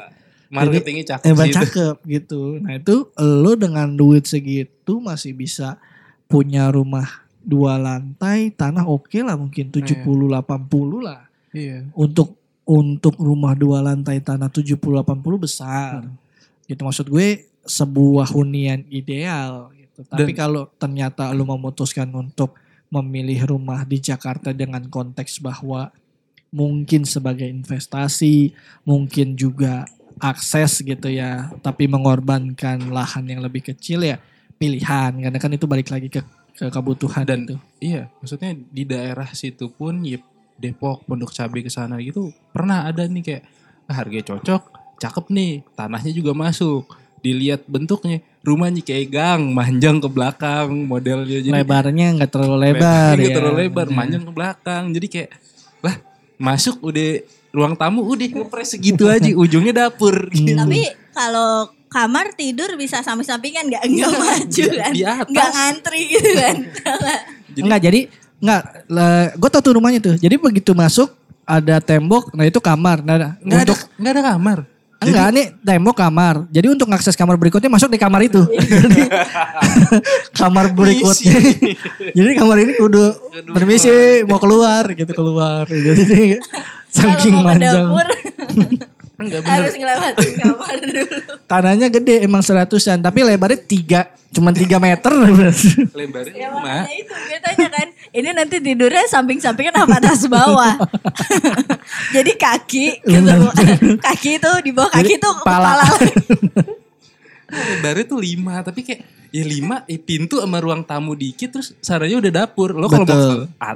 Marketingnya cakep Eh, sih itu. cakep gitu. Nah itu lo dengan duit segitu masih bisa punya rumah dua lantai, tanah oke lah mungkin 70 80 lah. iya Untuk untuk rumah dua lantai tanah 70 80 besar. Hmm. Gitu maksud gue sebuah hunian ideal gitu. Tapi kalau ternyata lo memutuskan untuk memilih rumah di Jakarta dengan konteks bahwa mungkin sebagai investasi, mungkin juga akses gitu ya, tapi mengorbankan lahan yang lebih kecil ya pilihan karena kan itu balik lagi ke ke kebutuhan Dan- itu. iya maksudnya di daerah situ pun ya Depok Pondok Cabe ke sana gitu pernah ada nih kayak ah, harga cocok cakep nih tanahnya juga masuk dilihat bentuknya rumahnya kayak gang manjang ke belakang modelnya jadi Lebarnya nggak terlalu lebar nggak ya. terlalu lebar manjang ke belakang jadi kayak lah masuk udah ruang tamu udah ngepres segitu aja ujungnya dapur gitu. Tapi kalau kamar tidur bisa samping-sampingan nggak nggak maju kan? di atas. Nggak ngantri gitu kan? [laughs] Jadi- Enggak jadi enggak gue tau tuh rumahnya tuh. Jadi begitu masuk ada tembok, nah itu kamar. Nah, nggak ada nggak ada kamar enggak nih tembok kamar. Jadi untuk akses kamar berikutnya masuk di kamar itu. Jadi [laughs] kamar berikutnya. Jadi kamar ini kudu permisi mau keluar gitu keluar. Jadi saking Kalau [laughs] enggak bener harus ngelewatin kamar [laughs] dulu. Tanahnya gede emang seratusan tapi lebarnya tiga cuman tiga meter. [laughs] lebarnya Ya lima itu gue tanya kan, ini nanti tidurnya samping-sampingan apa atas bawah? [laughs] Jadi kaki gitu, kaki itu di bawah kaki itu pala. kepala. lebarnya tuh lima tapi kayak ya lima eh, pintu sama ruang tamu dikit terus saranya udah dapur lo kalau mau ke,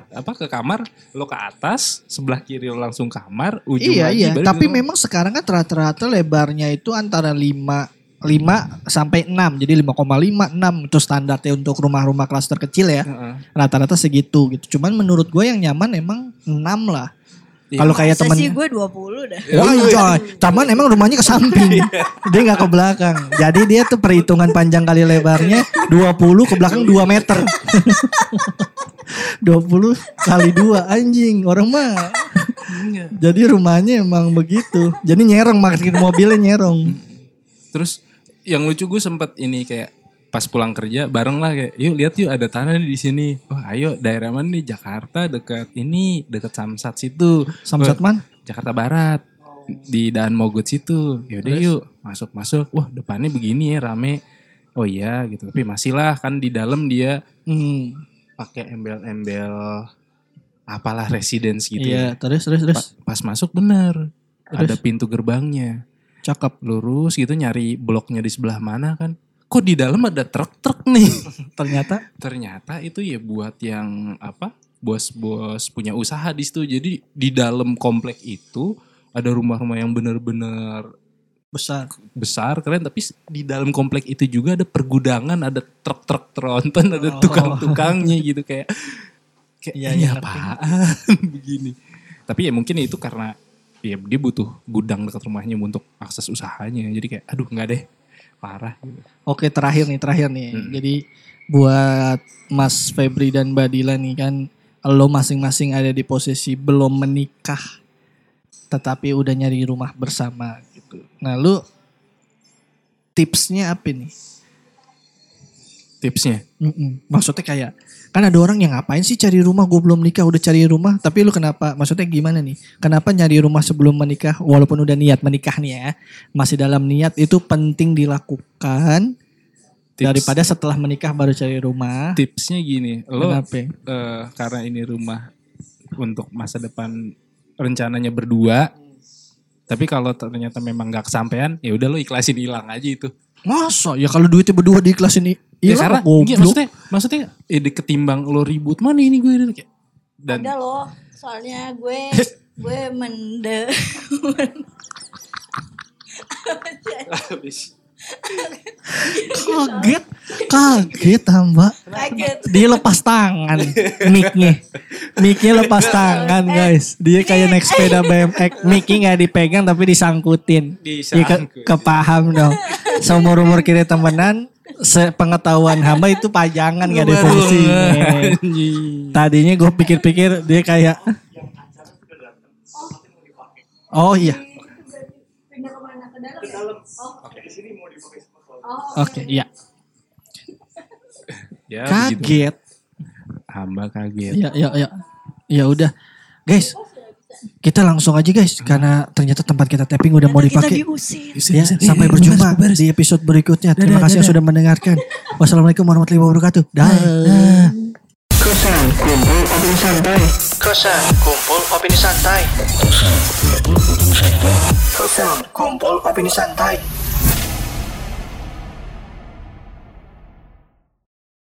apa ke kamar lo ke atas sebelah kiri lo langsung kamar ujung iya lagi iya, tapi rumah. memang sekarang kan rata-rata lebarnya itu antara 5 5 sampai 6. Jadi 5,5 6 itu standarnya untuk rumah-rumah klaster kecil ya. Rata-rata segitu gitu. Cuman menurut gue yang nyaman emang 6 lah. Iya. Kalau kayak temen Sesi gue 20 dah. Wah, coy. Taman emang rumahnya ke samping. dia nggak ke belakang. Jadi dia tuh perhitungan panjang kali lebarnya 20 ke belakang 2 meter. [laughs] 20 kali 2 anjing. Orang mah. Jadi rumahnya emang begitu. Jadi nyerong makin mobilnya nyerong. Terus yang lucu gue sempet ini kayak pas pulang kerja bareng lah kayak yuk lihat yuk ada tanah di sini. Wah ayo daerah mana nih Jakarta dekat ini dekat Samsat situ. Samsat Wah, man? Jakarta Barat di Daan Mogot situ. Yaudah yuk masuk masuk. Wah depannya begini ya rame. Oh iya gitu. Tapi masih lah kan di dalam dia Hmm. pakai embel-embel apalah residence gitu. Iya, ya. terus terus terus. Pa- pas masuk bener Terus? ada pintu gerbangnya. Cakep. lurus gitu nyari bloknya di sebelah mana kan kok di dalam ada truk-truk nih? [laughs] Ternyata ternyata itu ya buat yang apa bos-bos punya usaha di situ. Jadi di dalam komplek itu ada rumah-rumah yang bener-bener besar. besar keren. Tapi di dalam komplek itu juga ada pergudangan ada truk-truk tronton Oh. ada tukang-tukangnya gitu. Kayak kayak iya, ngerti. apaan? [laughs] Begini. Tapi ya mungkin itu karena ya dia butuh gudang dekat rumahnya untuk akses usahanya. Jadi kayak aduh nggak deh parah gitu. Oke terakhir nih terakhir nih. Hmm. Jadi buat Mas Febri dan Mbak Dila nih kan lo masing-masing ada di posisi belum menikah tetapi udah nyari rumah bersama gitu. Nah lu tipsnya apa nih? Tipsnya. Mm-mm. Maksudnya kayak kan ada orang yang ngapain sih cari rumah? Gue belum nikah udah cari rumah. Tapi lu kenapa maksudnya gimana nih? Kenapa nyari rumah sebelum menikah? Walaupun udah niat menikah nih ya masih dalam niat itu penting dilakukan Tips- daripada setelah menikah baru cari rumah. Tipsnya gini lo kenapa? eh, karena ini rumah untuk masa depan rencananya berdua tapi kalau ternyata memang nggak kesampaian ya udah lo ikhlasin hilang aja itu. Masa? Ya kalau duitnya berdua diikhlasin ya hilang karena goblok. iya, maksudnya maksudnya eh, di- ketimbang lo ribut mana ini gue? Ini?" kayak dan Ada loh, soalnya gue gue mende. Kaget kaget hamba. Kaget. dia lepas tangan mic-nya. Mic-nya lepas tangan guys. Dia kayak naik sepeda BMX mic-nya nggak dipegang tapi disangkutin. Ya, ke, kepaham dong. Seumur umur kita temenan sepengetahuan hamba itu pajangan gak ada fungsinya tadinya gue pikir-pikir dia kayak oh iya. Oke iya. Ya kaget. Hamba kaget. Ya, ya, ya. Ya udah. Guys, kita langsung aja guys karena ternyata tempat kita tapping udah mau dipakai. Ya, sampai berjumpa di episode berikutnya. Terima kasih yang sudah mendengarkan. Wassalamualaikum warahmatullahi wabarakatuh. Dah. Kosan kumpul opini santai. Kosan kumpul opini santai. Kosan kumpul opini santai.